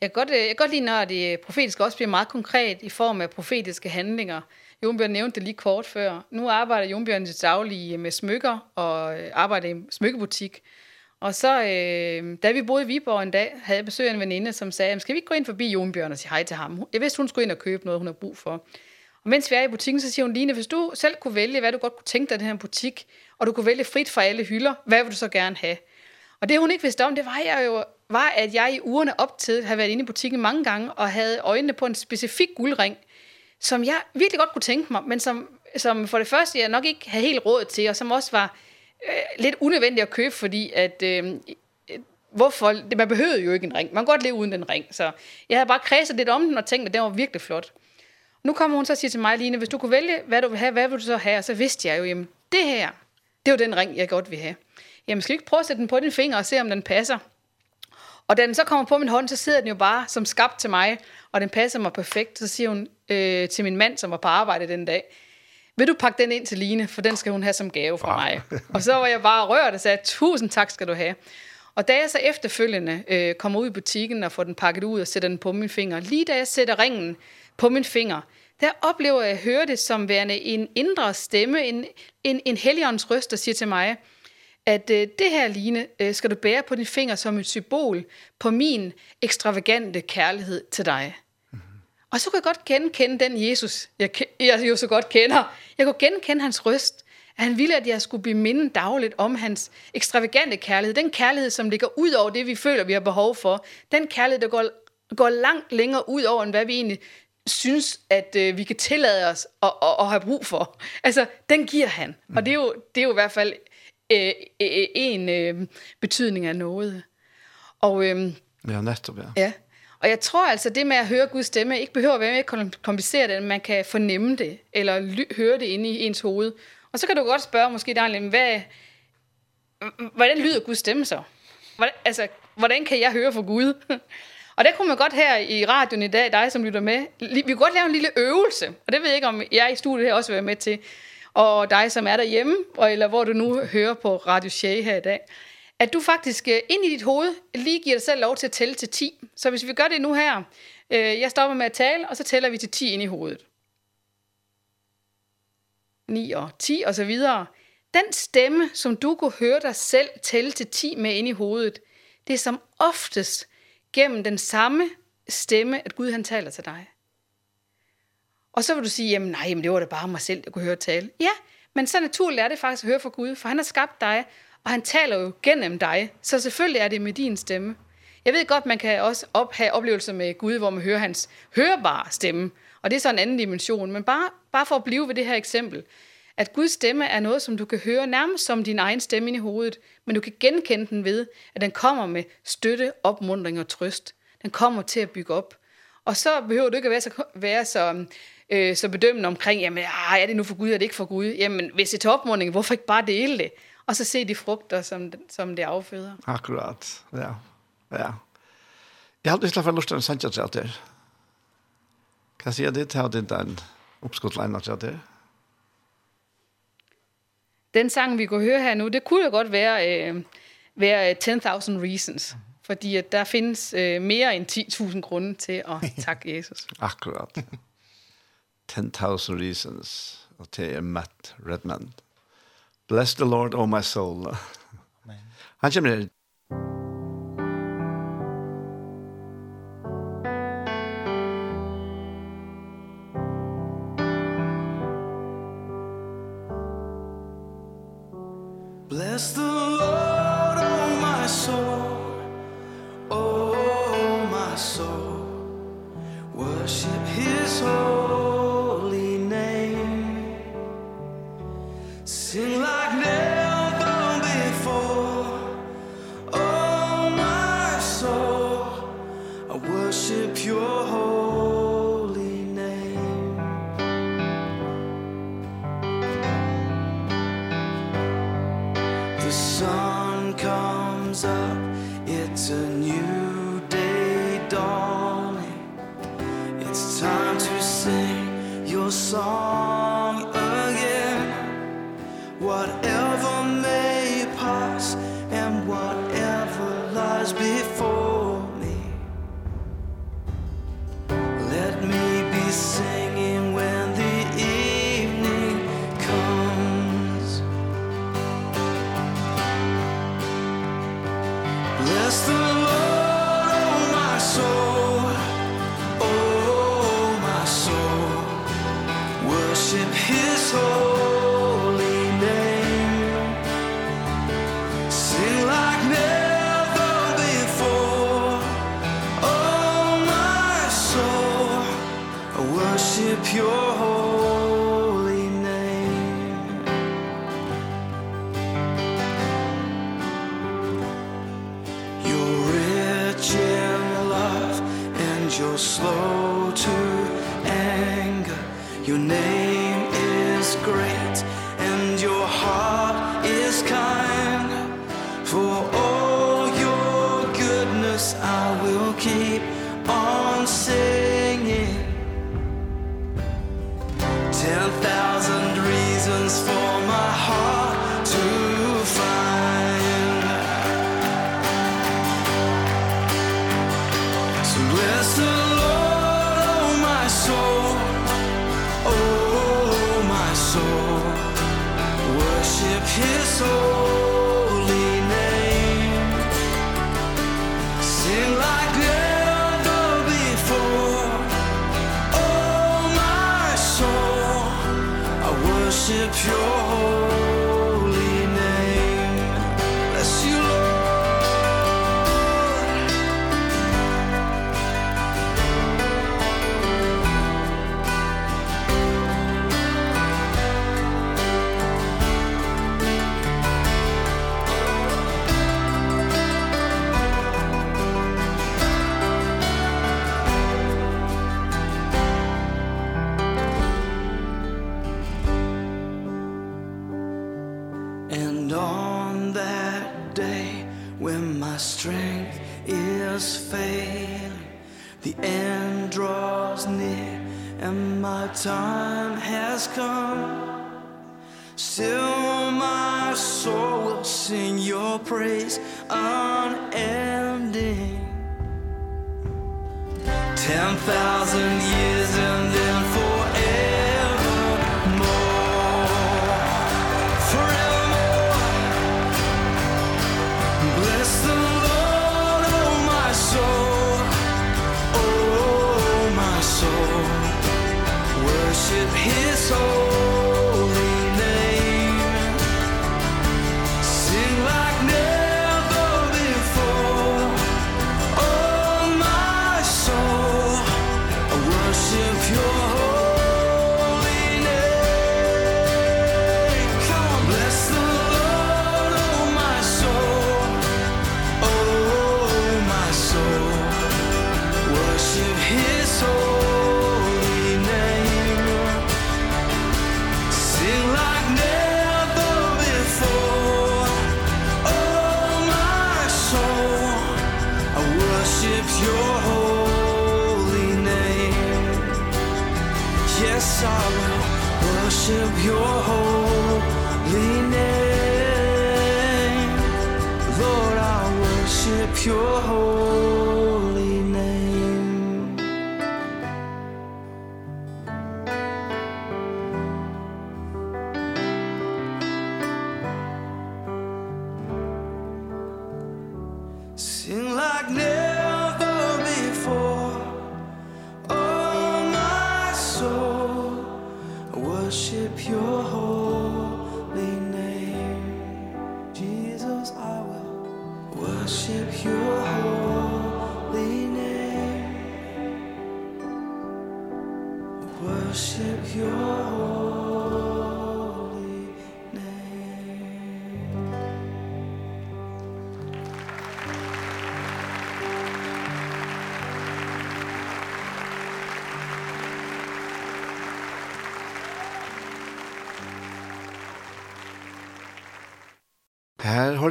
Jeg kan godt, jeg kan godt lide, når det profetiske også bliver meget konkret i form af profetiske handlinger. Jonbjørn nævnte det lige kort før. Nu arbejder Jonbjørn til daglige med smykker og arbejder i smykkebutik. Og så, øh, da vi boede i Viborg en dag, havde jeg besøg af en veninde, som sagde, skal vi ikke gå ind forbi Jonbjørn og sige hej til ham? Jeg vidste, hun skulle ind og købe noget, hun har brug for. Og mens vi er i butikken, så siger hun, Line, hvis du selv kunne vælge, hvad du godt kunne tænke dig i den her butik, og du kunne vælge frit fra alle hylder, hvad vil du så gerne have? Og det hun ikke vidste om, det var jeg jo var, at jeg i ugerne op til havde været inde i butikken mange gange, og havde øjnene på en specifik guldring, som jeg virkelig godt kunne tænke mig, men som, som for det første jeg nok ikke havde helt råd til, og som også var øh, lidt unødvendigt at købe, fordi at... Øh, hvorfor man behøvede jo ikke en ring. Man kan godt leve uden den ring. Så jeg havde bare kredset lidt om den og tænkt, at den var virkelig flot. Nu kommer hun så og siger til mig, Line, hvis du kunne vælge, hvad du vil have, hvad vil du så have? Og så vidste jeg jo, jamen det her, det er jo den ring, jeg godt vil have. Jamen skal vi ikke prøve at sætte den på din finger og se, om den passer? Og da den så kommer på min hånd, så sidder den jo bare som skabt til mig, og den passer mig perfekt. Så siger hun øh, til min mand, som var på arbejde den dag, vil du pakke den ind til Line, for den skal hun have som gave fra mig. og så var jeg bare rørt og sagde, tusind tak skal du have. Og da jeg så efterfølgende øh, kommer ud i butikken og får den pakket ud og sætter den på min finger, lige da jeg sætter ringen på min finger, der oplever jeg at høre det som værende en indre stemme, en, en, en helligåndens røst, der siger til mig, at øh, det her, Line, øh, skal du bære på din finger som et symbol på min ekstravagante kærlighed til dig. Og så kunne jeg godt genkende den Jesus, jeg, jeg jo så godt kender. Jeg kunne genkende hans røst, at han ville, at jeg skulle blive mindet dagligt om hans ekstravagante kærlighed. Den kærlighed, som ligger ud over det, vi føler, vi har behov for. Den kærlighed, der går, går langt længere ud over, end hvad vi egentlig synes, at øh, vi kan tillade os at, at, at have brug for. Altså, den giver han. Og det er jo, det er jo i hvert fald øh, øh, en øh, betydning af noget. Og, øh, ja, netop, ja. Ja. Og jeg tror altså, det med at høre Guds stemme, ikke behøver at være mere kompliceret, end man kan fornemme det, eller høre det inde i ens hoved. Og så kan du godt spørge, måske Daniel, hvad, hvordan lyder Guds stemme så? Hvordan, altså, hvordan kan jeg høre fra Gud? og det kunne man godt her i radioen i dag, dig som lytter med, vi kunne godt lave en lille øvelse, og det ved jeg ikke, om jeg i studiet her også vil være med til, og dig som er derhjemme, og, eller hvor du nu hører på Radio Shea her i dag at du faktisk ind i dit hoved lige giver dig selv lov til at tælle til 10. Så hvis vi gør det nu her, øh, jeg stopper med at tale, og så tæller vi til 10 ind i hovedet. 9 og 10 og så videre. Den stemme, som du kunne høre dig selv tælle til 10 med ind i hovedet, det er som oftest gennem den samme stemme, at Gud han taler til dig. Og så vil du sige, jamen nej, men det var da bare mig selv, jeg kunne høre tale. Ja, men så naturligt er det faktisk at høre fra Gud, for han har skabt dig, Og han taler jo gennem dig, så selvfølgelig er det med din stemme. Jeg ved godt, man kan også op, have oplevelser med Gud, hvor man hører hans hørbare stemme. Og det er så en anden dimension. Men bare, bare for at blive ved det her eksempel, at Guds stemme er noget, som du kan høre nærmest som din egen stemme i hovedet, men du kan genkende den ved, at den kommer med støtte, opmundring og trøst. Den kommer til at bygge op. Og så behøver du ikke at være så, være så, øh, så bedømmende omkring, jamen, ah, er det nu for Gud, er det ikke for Gud? Jamen, hvis det er til opmundring, hvorfor ikke bare dele det? og så se de frukter, som, som det afføder. Akkurat, ja. ja. Jeg hadde til hvert fall lyst til en sandkjøttreater. Kan jeg si at det hadde ikke en oppskottlein til det Den sang, vi går høre her nu, det kunne jo godt være, øh, være 10.000 Reasons. Fordi at der findes øh, mere end 10.000 grunde til at takke Jesus. Akkurat. 10.000 Reasons. Og til er Matt Redman. Bless the Lord, oh my soul. Amen. Han kommer her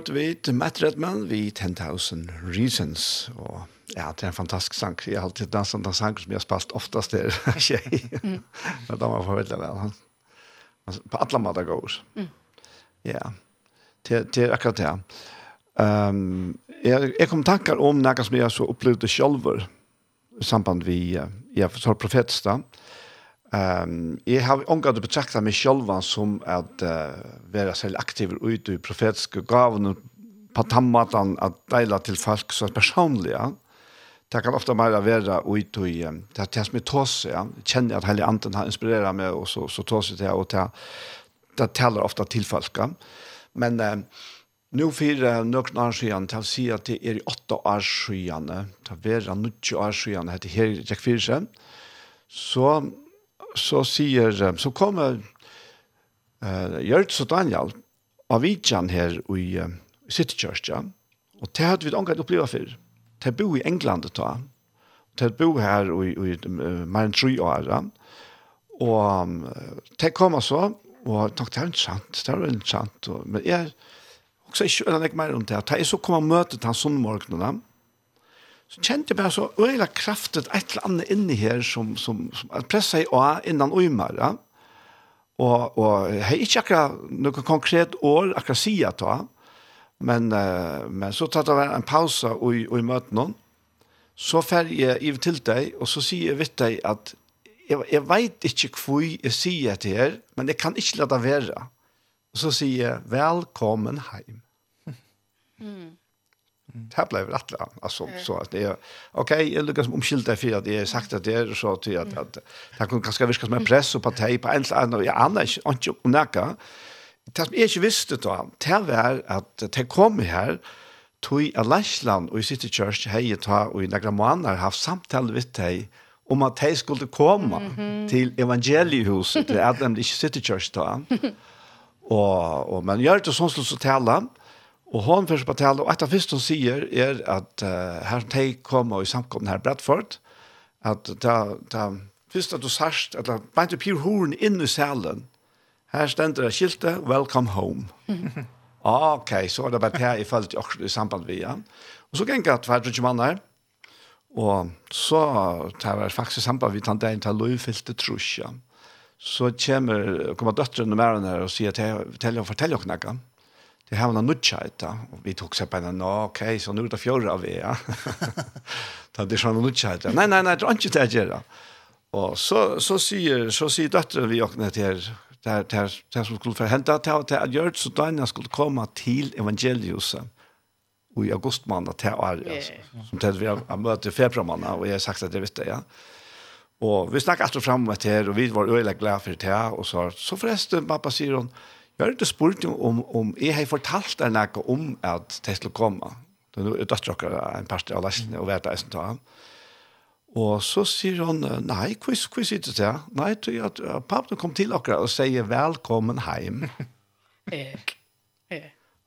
hørte vi til Matt Redman vi 10,000 Reasons, og ja, det er en fantastisk sang. Jeg har alltid danset den sang som jeg har spalt oftast der, tjej. Men da var jeg forveldig vel. På alle måter går. Ja, til, til akkurat det. Um, jeg, jeg kom tankar om noe som jeg så opplevde selv i samband vi, jeg var profetstad, Um, jag har omgått betrakta mig selv som att uh, vara selv aktiv ute i profetiska gavene på tammatan att dela till folk så personliga. Det kan ofta mer vara ute i um, det er som är tås, ja. Känner att at anden har inspirerat mig och så, så tås jeg det, och det, det talar ofta till folk. Ja. Men uh, nu för några år sedan till sig att det är i åtta år sedan, det var några år sedan, det här är Jack Fyrsen, så så sier, så kommer uh, Gjørts og Daniel av Vidjan her i uh, City Church, ja. og det hadde vi omgått oppleva før. Det bo i England ta, det bo her i, i uh, mer enn tre år, ja. og um, det kommer så, og takk, det er interessant, det er interessant, og, men jeg, også ikke øyne ikke mer om det, det er så kommer møtet han sånn morgenen, ja så kjente jeg bare så øyla kraftet et eller annet inni her som, som, som pressa i å innan øymer, ja. Og, og jeg har ikke akkurat noe konkret år akkurat sier ta, men, uh, men så tatt det en pausa og, og i møte noen, så fer jeg i til deg, og så sier jeg vidt deg at jeg, jeg vet ikke hvor jeg sier til her, men jeg kan ikke la det være. Og så sier jeg, velkommen heim. Mm. Det blev rätt långt. Alltså, så att det är, okej, jag jag lyckas omskylda för att jag har sagt att det är så till att, att det kan ganska virka som en press och parti på en eller annan, jag annars inte om näka. Det som jag inte visste då, det var att det kom här, tog i Lashland och i City Church hej ta och i några månader haft samtal med dig om att de skulle komma mm -hmm. till evangeliehuset, det är i City Church då. och, och man gör det som så tala, Og hon først på betale, og etter først hun sier er at uh, her de kommer i samkomne her Bradford, at da, da først at du sørst, at da beint du pyr horen inn i salen, her stender det skiltet, welcome home. ok, så er det bare det jeg følte også i samband med igjen. Og så gikk jeg tvert ikke mann her, og så tar jeg faktisk samband med han der, til lovfylte trusja. Så kommer, kommer døtteren og mæren her og sier til, til å fortelle dere noe det här var nutcha etta och vi tog sig på den okej okay, så nu är det fjärde av er. Då det sån nutcha etta. Nej nej nej, det är inte det där. Och så så säger så säger dottern vi åkte till där där där som skulle förhända till att jag gjort så då skulle komma till evangelius i augusti månad till år alltså som det vi har mött i februari månad och jag har sagt att det visste jag. Och vi snackade alltså fram med det och vi var öliga glada för det och så så förresten pappa säger hon Jeg har ikke spurt om, om jeg har fortalt deg noe om at det skulle komme. Det er jo døtterakker en part av lesen og vet det som tar han. Og så sier hun, nei, hva sier du til? Nei, til at pappen kom til akkurat og sier velkommen hjem.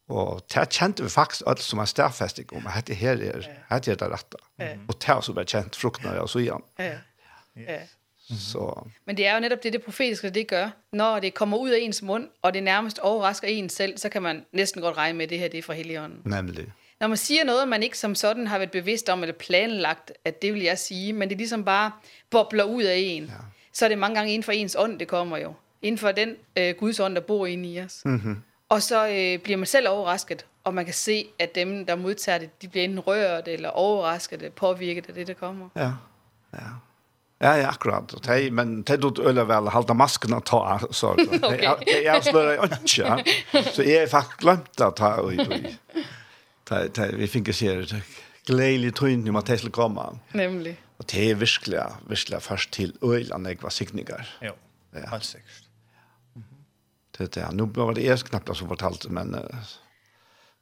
og det kjente vi faktisk alt som er stærfestig om. Hette her er, hette er det rette. Og det har også bare kjent fruktene og så igjen. Ja, ja. Så. Men det er jo netop det, det profetiske, det gør. Når det kommer ud af ens mund, og det nærmest overrasker en selv, så kan man næsten godt regne med, at det her det er fra Helligånden. Nemlig. Når man siger noget, man ikke som sådan har været bevidst om, eller planlagt, at det vil jeg sige, men det er ligesom bare bobler ud af en, ja. så er det mange gange inden for ens ånd, det kommer jo. Inden for den øh, Guds ånd, der bor inde i os. Mm -hmm. Og så øh, bliver man selv overrasket, og man kan se, at dem, der modtager det, de bliver enten rørt, eller overrasket, påvirket af det, der kommer. Ja, ja. Ja, ja, akkurat. Og men tei dot øle vel halda masken at ta, så. okay. Jeg, jeg slår ikke. Så jeg har faktisk glemt å ta og i. Tei, vi finner sier det. Gleili tøynd om at tei skulle komme. Nemlig. Og det er virkelig, virkelig først til øyland jeg var sikninger. Jo, ja. helt sikkert. Det er det. Nå var det jeg knappt som fortalte, men... Uh,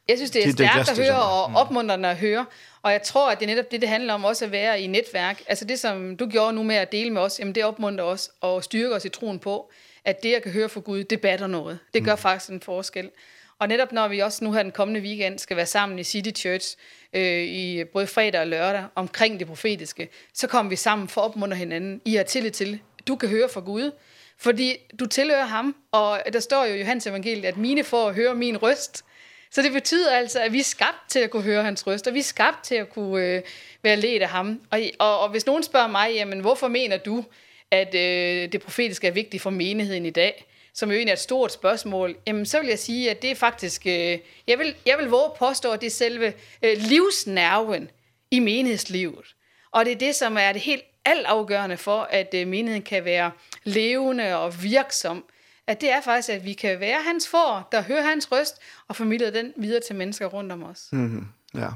Jeg synes, det er stærkt at høre og opmuntrende at høre. Og jeg tror, at det er netop det, det handler om også at være i netværk. Altså det, som du gjorde nu med at dele med os, jamen det opmuntrer os og styrker os i troen på, at det, jeg kan høre fra Gud, det batter noget. Det gør faktisk en forskel. Og netop når vi også nu her den kommende weekend skal være sammen i City Church, øh, i både fredag og lørdag, omkring det profetiske, så kommer vi sammen for at opmuntre hinanden. I har tillid til, du kan høre fra Gud, fordi du tilhører ham. Og der står jo i Johannes evangeliet, at mine får at høre min røst. Så det betyder altså, at vi er skabt til at kunne høre hans røst, og vi er skabt til at kunne øh, være ledt af ham. Og, og, og hvis nogen spørger mig, jamen, hvorfor mener du, at øh, det profetiske er vigtigt for menigheden i dag, som jo egentlig er et stort spørgsmål, jamen, så vil jeg sige, at det er faktisk, øh, jeg, vil, jeg vil våge påstå, at det er selve øh, livsnerven i menighedslivet. Og det er det, som er det helt altafgørende for, at øh, menigheden kan være levende og virksom at det er faktisk, at vi kan være hans for, der hører hans røst, og formidler den videre til mennesker rundt om os. Mm. Ja.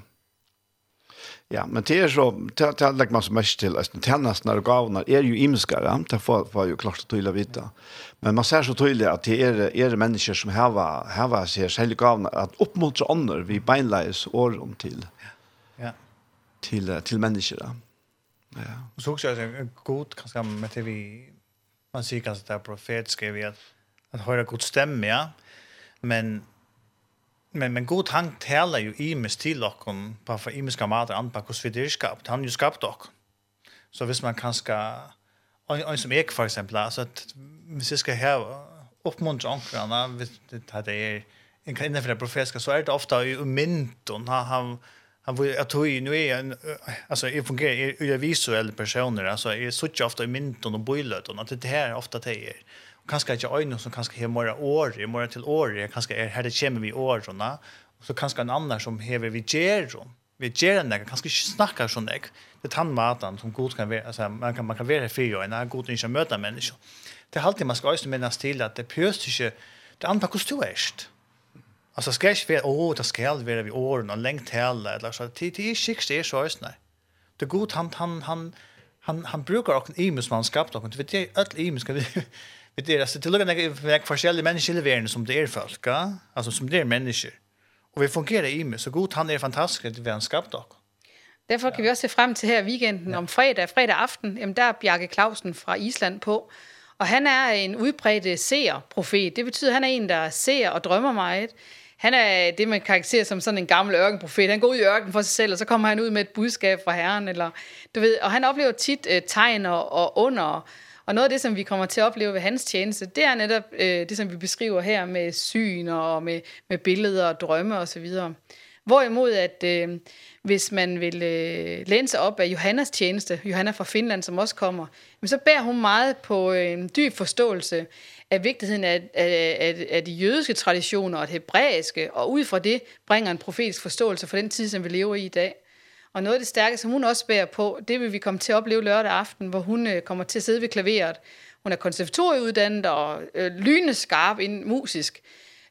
Ja, men det er så, det har lagt så mest til, altså, tjenestene og gavene er jo imenskere, ja? det får, får jo klart og tydelig å vite. Men man ser så tydelig at det er, er mennesker som har, har seg selv gavene, at oppmuntre ånder vi beinleis åren til, ja. til, til mennesker. Ja. Og så også det god, kanskje, med det vi, man sier kanskje det er profet, vi at att höra god stämma, ja. Men men men god han talar ju i mes till och på för i mes an på hur vi han ju skapt dock så visst man kan ska en som ek för exempel alltså att vi ska ha uppmuntra ankrarna visst det hade är en kan innanför profetiska så är det ofta i mynt och han han han vill jag tror ju nu är en alltså jag fungerar jag visuell personer alltså är så ofta i mint och boilet och att det här ofta det är kanskje ikke øyne som kanskje har mer år, mer til år, kanskje er her det kommer vi årene, og så kanskje en annen som har vi gjør om. Vi gjør en kanskje ikke snakker sånn deg. Det er tannmaten som god kan være, altså man kan, man kan være fire øyne, god ikke møte mennesker. Det er alltid man skal også minnes til at det pøst ikke, det andre hvordan du er. Alltså ska jag vara åh det ska jag vara vi år och längt hela eller så tid till skick det är så just nej. Det god han han han han han brukar också imus man skapat och det vet jag öll imus kan vet det alltså till och med jag forskjellige människor i världen som det är folk, alltså som det är människor. Och vi fungerar i med så god han är fantastisk att vi har skapat oss. Derfor kan ja. vi også se frem til her i weekenden ja. om fredag, fredag aften. Jamen der er Bjarke Clausen fra Island på. Og han er en udbredt seer-profet. Det betyder, at han er en, der ser og drømmer meget. Han er det, man karakteriserer som sådan en gammel ørkenprofet. Han går ud i ørken for sig selv, og så kommer han ud med et budskab fra Herren. Eller, du ved, og han oplever tit uh, tegn og, og under Og noget af det, som vi kommer til at opleve ved hans tjeneste, det er netop øh, det, som vi beskriver her med syn og med, med billeder og drømme osv. Og Hvorimod, at øh, hvis man vil øh, læne sig op af Johannas tjeneste, Johanna fra Finland, som også kommer, men så bærer hun meget på øh, en dyb forståelse af vigtigheden af, af, af, af de jødiske traditioner og det hebræiske, og ud fra det bringer en profetisk forståelse for den tid, som vi lever i i dag. Og noget af det stærke, som hun også bærer på, det vil vi komme til at opleve lørdag aften, hvor hun øh, kommer til at sidde ved klaveret. Hun er konservatorieuddannet og øh, lyneskarp inden musisk,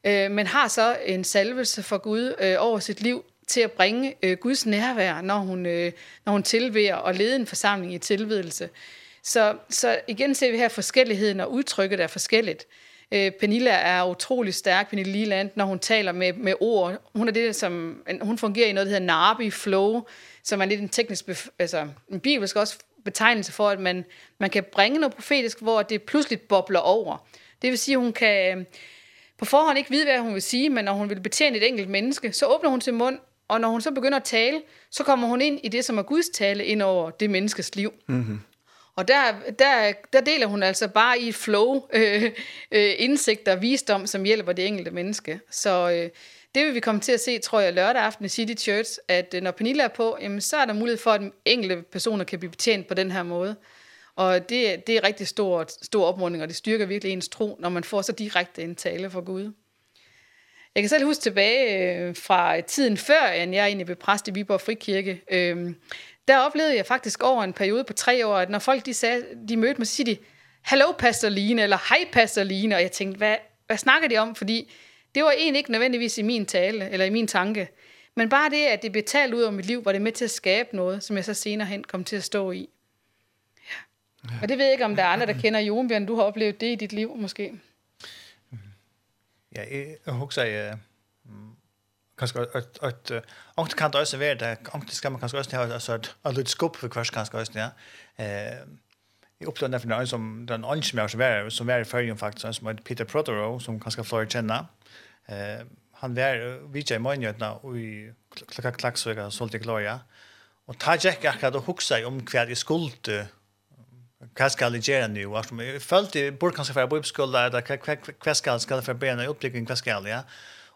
øh, men har så en salvelse for Gud øh, over sit liv til at bringe øh, Guds nærvær, når hun, øh, når hun tilveder og leder en forsamling i tilbedelse. Så, så igen ser vi her forskelligheden, og udtrykket er forskelligt. Eh Pernilla er utrolig stærk Pernilla Liland når hun taler med med ord. Hun er det som hun fungerer i noget der hedder Narbi flow, som er lidt en teknisk, altså en bibelsk også betegnelse for, at man, man kan bringe noget profetisk, hvor det pludselig bobler over. Det vil sige, hun kan på forhånd ikke vide, hvad hun vil sige, men når hun vil betjene et enkelt menneske, så åbner hun sin mund, og når hun så begynder at tale, så kommer hun ind i det, som er Guds tale, ind over det menneskes liv. Mm. Og der, der, der deler hun altså bare i et flow øh, øh, indsigter og visdom, som hjælper det enkelte menneske. Så, øh, det vil vi komme til at se, tror jeg, lørdag aften i City Church, at når Pernille er på, jamen, så er der mulighed for, at enkelte personer kan blive betjent på den her måde. Og det, det er rigtig stor, stor opmuntring, og det styrker virkelig ens tro, når man får så direkte en tale fra Gud. Jeg kan selv huske tilbage fra tiden før, at jeg egentlig blev præst i Viborg Frikirke. Ehm der oplevede jeg faktisk over en periode på tre år, at når folk de, sagde, de mødte mig, så siger de, Hallo, Pastor Line, eller Hej, Pastor Line. Og jeg tænkte, hvad, hvad snakker de om? Fordi Det var egentlig ikke nødvendigvis i min tale, eller i min tanke. Men bare det, at det blev talt ud om mit liv, var det med til at skabe noget, som jeg så senere hen kom til at stå i. Ja. Og det ved jeg ikke, om der er andre, der kender Jonbjørn. Du har oplevet det i dit liv, måske. Ja, jeg husker, jeg kanskje at at ankt kan det også være det ankt skal man kanskje også ha altså at at lut skup for kvars kanskje også ja. Eh i opplevde derfor noen som den andre som jeg var som var i førjen faktisk som Peter Protero som kanskje flere kjenner. Eh, han var vidja i morgenjøtna og i klakka klaksøyga og solgte gloria. Og ta gikk akkurat og huksa om hva jeg skulle vad ska jeg göra nu? Jeg følte jeg burde kanskje være på oppskola, eller vad ska jeg skal for bena i vad ska skal jeg?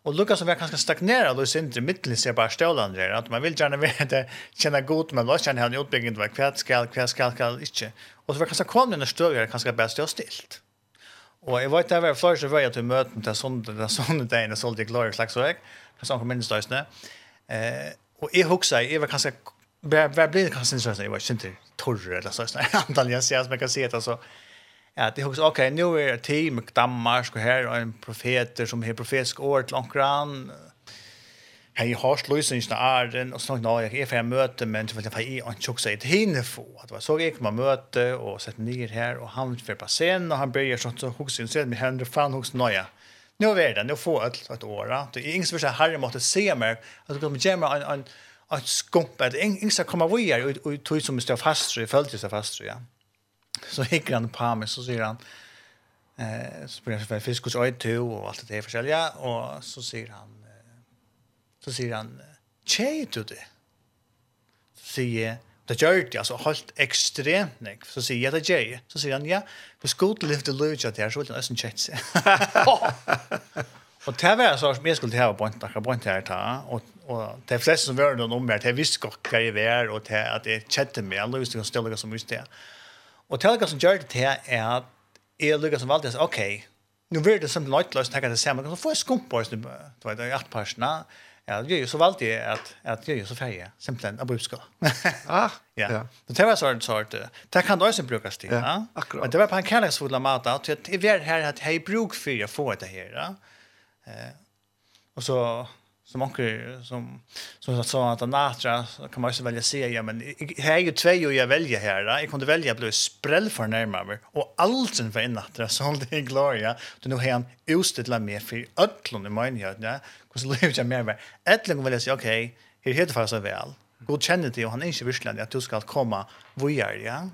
Og Lukas som var kanskje stagnera, og sin til midtelen ser bara stålande där att man vill gärna veta det, kjenne god, men vad känner han i vad hva ska hva ska hva inte och så var kanske kom den större kanske bäst jag stilt. Og jeg vet det var flere som var til møten til sånne, til sånne dagen, og så jeg klare slags vei, for sånn kom minnesdøysene. Eh, og jeg husker, jeg var kanskje, hva blir det kanskje minnesdøysene? Jeg var ikke til torre, eller sånn, antall jeg ser, som jeg kan si det, så Ja, det husker, ok, nå er det team med Danmark, og her, og en profeter som har profetisk år til omkran, Hej jeg har sløsningen i æren, och sånn, ja, jag är för möte men så vill jag få i en chock seg et hinne få. att det var så gick man möte och og sett ned her, han för på scen och han börjar sånt så hooks in med händer fan hooks nya. Nu är det, nu får ett ett år. Det är ingen som vil si, herre måste se mer. Alltså de gemma en, en, att skumpa det ingen ska komma vire, og, och tog som står fast, så følte sig fast, ja. Så gick han på mig så säger han, eh, så börjar han fisk hos øyne og alt det är forskjellige, och så säger han, Så sier han, tjej du det? Så sier jeg, det gjør det, altså helt ekstremt nek. Så sier jeg, det gjør det. Så sier han, ja, hvis god til lyfte løyja til her, så vil han østen tjejt seg. Og det var så, jeg skulle til her og bort, akkurat bort her ta, og og de fleste som var noen om meg, de visste godt hva jeg var, og de, at jeg kjente meg, alle visste hva stille som visste det. Og det er som gjør det til er at jeg lukket som valgte, ok, nu blir det som løytløst, tenker jeg det samme, så får jeg skump på du vet, i atparsene, Ja, det är ju så valt det att att det är ju så färja, simpelthen av budskap. ah, ja. ja. Det var sån sort. Det kan då också brukas till, ja. ja. Akkurat. Men det var på en kärleksfull mat att det är här att hej bruk för jag få det här, ja. Eh. Och så som onkel som som sa att Natra kan man också välja serie men här är ju två ju jag väljer här då. Jag kunde välja blå sprell för närmare och allt sen för Natra som det är Gloria. Du nu hem ostet la mer för öllon i min hjärta. Ja. Kus lever jag mer. Ätlung vill jag säga okej. Här heter fast så väl. God känner det och han är inte visslan att du ska komma. Vad gör jag?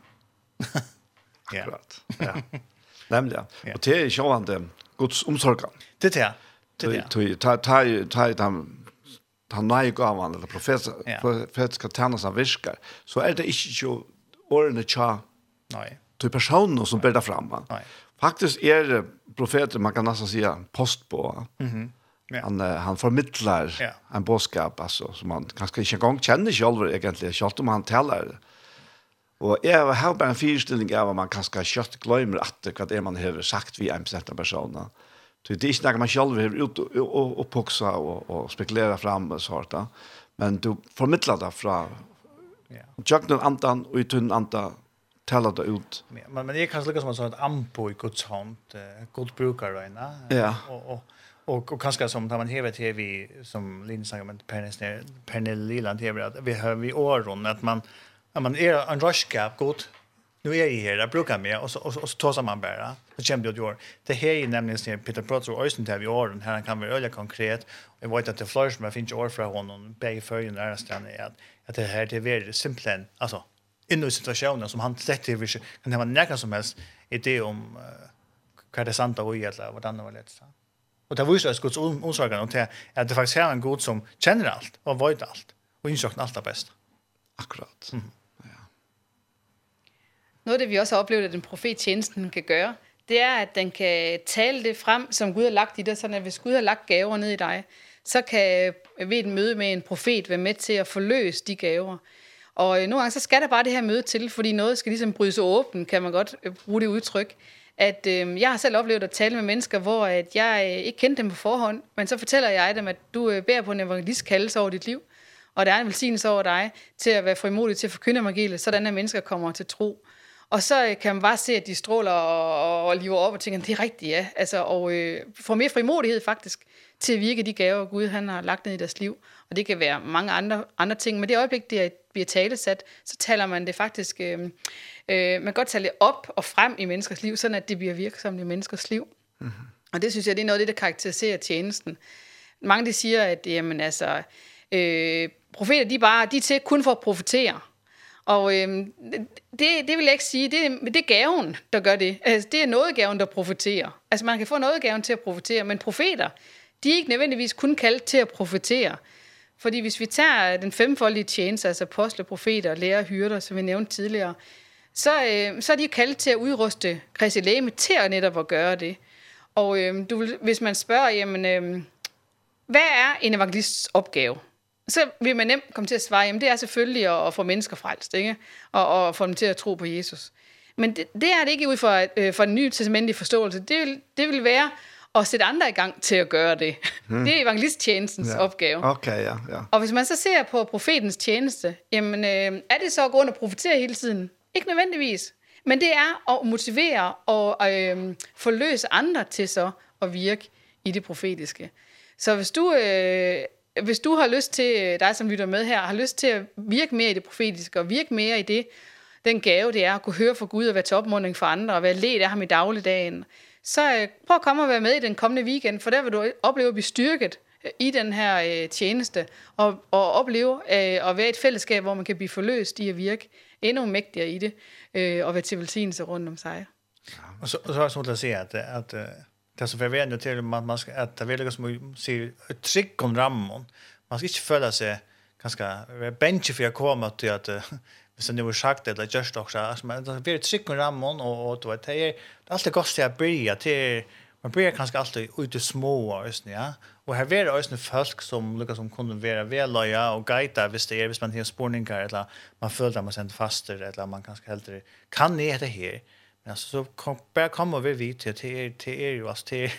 Ja. Klart. Ja. Nämligen. Och det är ju själva Guds omsorg. Det är det ta ta ta ta ta nei gavan eller professor profetiska tjänar som viskar så är det inte ju ordna cha nej till personer som bäddar fram nej faktiskt är det profeter man kan nästan säga post på mhm Ja. Han han förmedlar ja. en budskap alltså som man kanske inte en gång känner själv egentligen själv om han talar. Og jeg har bare en fyrstilling av at man kanske kött glömmer att det vad det man har sagt vi en bestämd person. Så det är inte något man själv vill ut och, och, puxa och, och spekulera fram så här. Men du förmedlar det från yeah. jöknen andan och i tunn andan tala det ut. Ja, men, men det är kanske lika som en sån ampo i Guds hand, eh, god brukarröjna. Ja. Och, och, och, och kanske som när man hever vi som Linus sa men Pernille Liland hever, att vi har vi åron att man, att man är en röskap, god nu är jag här, jag brukar med och så, och, så, och så tar man bara. Så kommer det att göra. det här är nämligen som Peter Prats och Östen där vi åren, den här, han kan vara öliga konkret. Jag vet att det är flera som jag finns år från honom, bäg följande nära stan är att, att det här är väldigt simpelt, alltså inne i situationen som han sett till vilket kan det vara näka som helst idé om uh, vad det sant och eller vad det var lätt. Och det var ju så att Guds omsorgan och det att det faktiskt är en god som känner allt och vet allt och insåg allt det bästa. Akkurat. Mm. Noget af det, vi også har oplevet, at den profettjenesten kan gøre, det er, at den kan tale det frem, som Gud har lagt i dig, sådan at hvis Gud har lagt gaver ned i dig, så kan ved et møde med en profet være med til at forløse de gaver. Og nogle gange, så skal der bare det her møde til, fordi noget skal ligesom brydes åben, kan man godt bruge det udtryk. At øh, jeg har selv oplevet at tale med mennesker, hvor at jeg øh, ikke kendte dem på forhånd, men så fortæller jeg dem, at du øh, bærer på en evangelist kaldelse over dit liv, og der er en velsignelse over dig til at være frimodig til at forkynde evangeliet, sådan at mennesker kommer til tro. Og så kan man bare se, at de stråler og, og lever op og tænker, det er rigtigt, ja. Altså, og øh, får mere frimodighed faktisk til at virke de gaver, Gud han har lagt ned i deres liv. Og det kan være mange andre, andre ting, men det øjeblik, det er, bliver talesat, så taler man det faktisk, øh, øh, man kan godt tale det op og frem i menneskers liv, sådan at det bliver virksomt i menneskers liv. Mm -hmm. Og det synes jeg, det er noget af det, der karakteriserer tjenesten. Mange de siger, at jamen, altså, øh, profeter, de, bare, de er til kun for at profetere. Og øhm, det, det vil jeg ikke sige, det, det er gaven, der gør det. Altså, det er nådegaven, der profeterer. Altså, man kan få nådegaven til at profetere, men profeter, de er ikke nødvendigvis kun kaldt til at profetere. Fordi hvis vi tager den femfoldige tjeneste, altså apostle, profeter, lærer, hyrder, som vi nævnte tidligere, så, øh, så er de kaldt til at udruste Kristi læme til at netop at gøre det. Og øh, du, hvis man spørger, jamen, øh, hvad er en evangelists opgave? så vil man nemt komme til at svare, jamen det er selvfølgelig at, at få mennesker frelst, ikke? Og, og få dem til at tro på Jesus. Men det, det er det ikke ud fra, øh, fra den nye testamentlige forståelse. Det vil, det vil være at sætte andre i gang til at gøre det. Hmm. Det er evangelisttjenestens ja. opgave. Okay, ja, ja. Og hvis man så ser på profetens tjeneste, jamen øh, er det så at gå rundt og profetere hele tiden? Ikke nødvendigvis. Men det er at motivere og øh, forløse andre til så at virke i det profetiske. Så hvis du øh, hvis du har lyst til, dig som lytter med her, har lyst til at virke mere i det profetiske, og virke mere i det, den gave det er at kunne høre fra Gud og være til opmuntring for andre, og være led af ham i dagligdagen, så prøv at komme og være med i den kommende weekend, for der vil du opleve at blive styrket i den her øh, tjeneste, og, og opleve øh, at være et fællesskab, hvor man kan blive forløst i at virke endnu mægtigere i det, øh, og være til velsignelse rundt om sig. Og så, og så er det også noget at sige, at, at det som förväntar till att man ska att det vill som ser ett trick om rammen. Man ska inte följa sig ganska bench för jag kommer till att hvis det nu er sagt eller just også, altså, men det blir ett sikker rammen, og, og du vet, det er allt det godt til å bryge, man bryger kanskje alltid ut i små, østene, ja, og her er det østene folk som, lukka, som kunne være veløya og guida, hvis det er, hvis man har spårningar eller man føler at man sender faster, eller man kanskje heller, kan ni det her? Alltså så kom bara komma vi vid till till till er ju alltså till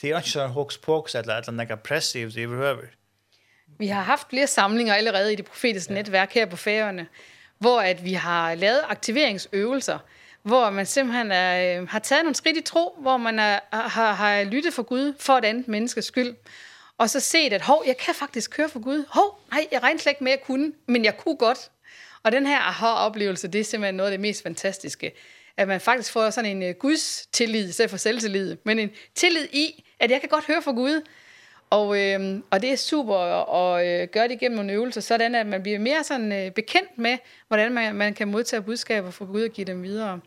till inte så hox pox eller eller några pressivt överhuvud. Vi har haft flere samlinger allerede i det profetiske ja. netværk her på Færøerne, hvor at vi har lavet aktiveringsøvelser, hvor man simpelthen er, har taget nogle skridt i tro, hvor man er, har, har lyttet for Gud for et andet menneskes skyld, og så set, at hov, jeg kan faktisk køre for Gud. Hov, nej, jeg regner slet ikke med, at kunne, men jeg kunne godt. Og den her aha-oplevelse, det er simpelthen noget af det mest fantastiske at man faktisk får sådan en uh, Guds tillid, i stedet for selvtillid, men en tillid i, at jeg kan godt høre fra Gud, og, øh, og det er super at, øh, gøre det gennem nogle øvelser, sådan at man bliver mere sådan, øh, bekendt med, hvordan man, man kan modtage budskaber fra Gud og give dem videre.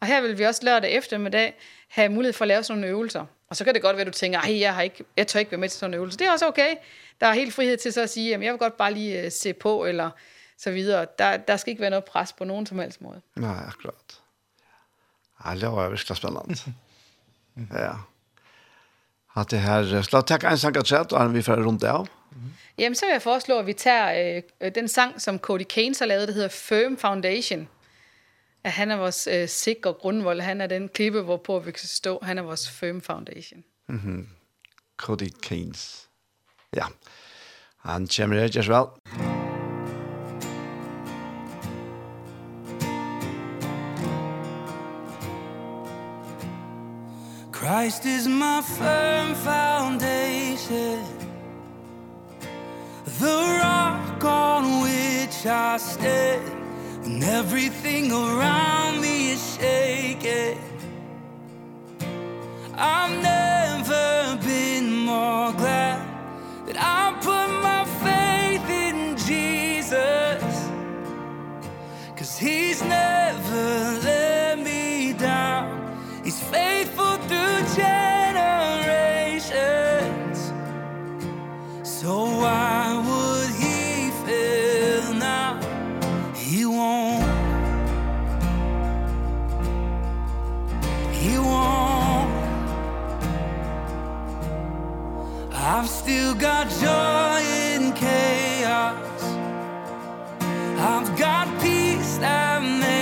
Og her vil vi også lørdag eftermiddag have mulighed for at lave sådan nogle øvelser. Og så kan det godt være, at du tænker, at jeg, har ikke, jeg tør ikke være med til sådan en øvelse. Det er også okay. Der er helt frihed til så at sige, at jeg vil godt bare lige se på, eller så videre. Der, der skal ikke være noget pres på nogen som helst måde. Nej, akkurat. Ja, det var virkelig spennende. ja. At det här slå tack en sang chat og vi får runt av. Jamen så vil jeg foreslå, at vi tager øh, den sang, som Cody Keynes har lavet, der hedder Firm Foundation. At han er vores øh, sikre grundvold. Han er den klippe, hvorpå vi kan stå. Han er vores Firm Foundation. Mm -hmm. Cody Keynes. Ja. Han kommer her, Jersvald. Mm Christ is my firm foundation. The rock on which I stand When everything around me is shaking. I've never been more glad That I put my faith in Jesus. Cause he's never So why would he fail now? He won't. He won't. I've still got joy in chaos. I've got peace that makes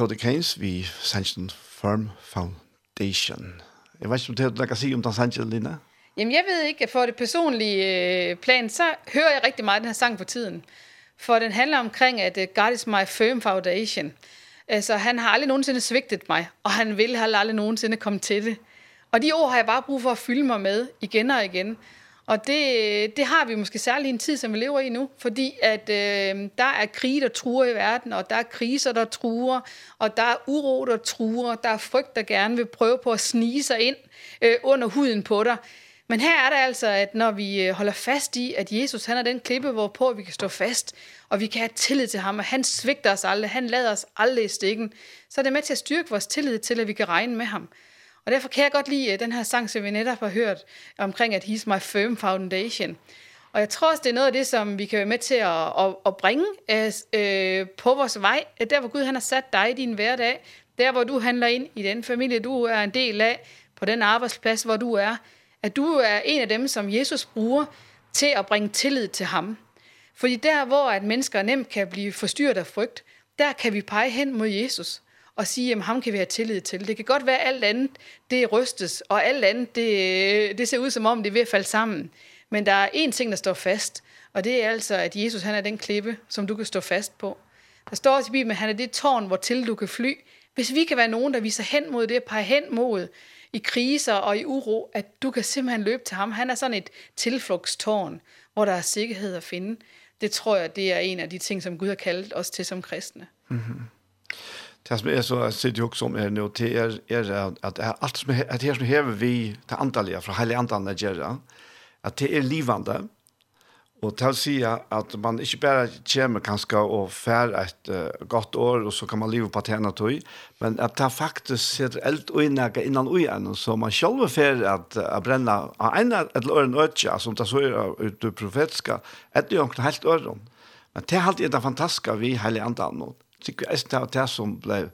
Cody Keynes vi sanction Firm Foundation. Jeg vet ikke om det er noe å si om den sangen, Lina? Jamen, jeg ved ikke. For det personlige plan, så hører jeg rigtig meget den her sang på tiden. For den handler omkring, at God is my firm foundation. Altså, han har aldrig nogensinde svigtet mig, og han vil heller aldrig nogensinde komme til det. Og de ord har jeg bare brug for at fylde mig med igen og igen. Og det det har vi måske særlig en tid som vi lever i nu, fordi at øh, der er krig der truer i verden, og der er kriser der truer, og der er uro der truer, der er frygt der gerne vil prøve på at snige sig ind øh, under huden på dig. Men her er det altså at når vi holder fast i at Jesus han er den klippe hvorpå vi kan stå fast, og vi kan have tillid til ham, og han svigter os aldrig, han lader os aldrig i stikken, så er det med til at styrke vores tillid til at vi kan regne med ham. Og derfor kan jeg godt lide den her sang, som vi netop har hørt omkring, at He's My Firm Foundation. Og jeg tror også, det er noget af det, som vi kan være med til at, at, at bringe øh, på vores vej. Der, hvor Gud han har sat dig i din hverdag, der, hvor du handler ind i den familie, du er en del af, på den arbejdsplads, hvor du er, at du er en af dem, som Jesus bruger til at bringe tillid til ham. Fordi der, hvor at mennesker nemt kan blive forstyrret af frygt, der kan vi pege hen mod Jesus og sige, at ham kan vi have tillid til. Det kan godt være, at alt andet det rystes, og alt andet det, det ser ud som om, det er ved at falde sammen. Men der er én ting, der står fast, og det er altså, at Jesus han er den klippe, som du kan stå fast på. Der står også i Bibelen, at han er det tårn, hvor til du kan fly. Hvis vi kan være nogen, der viser hen mod det, peger hen mod i kriser og i uro, at du kan simpelthen løbe til ham. Han er sådan et tilflugtstårn, hvor der er sikkerhed at finde. Det tror jeg, det er en af de ting, som Gud har kaldt os til som kristne. Mm -hmm det som er så sitter jo også om her nå, det er är at allt som att här som häver vi till antaliga från heliga andan Nigeria att det är livande och å si att man inte bara kommer kanske och fär ett uh, gott år och så kan man leva på tjene tog men att det faktiskt sitter eld och innaga innan och igjen, så man själv at att, brenne bränna en eller annen øtje, som det så er ut profetiska jo och helt øren. men det är alltid det fantastiska vi heliga andan tycker jag att det som blev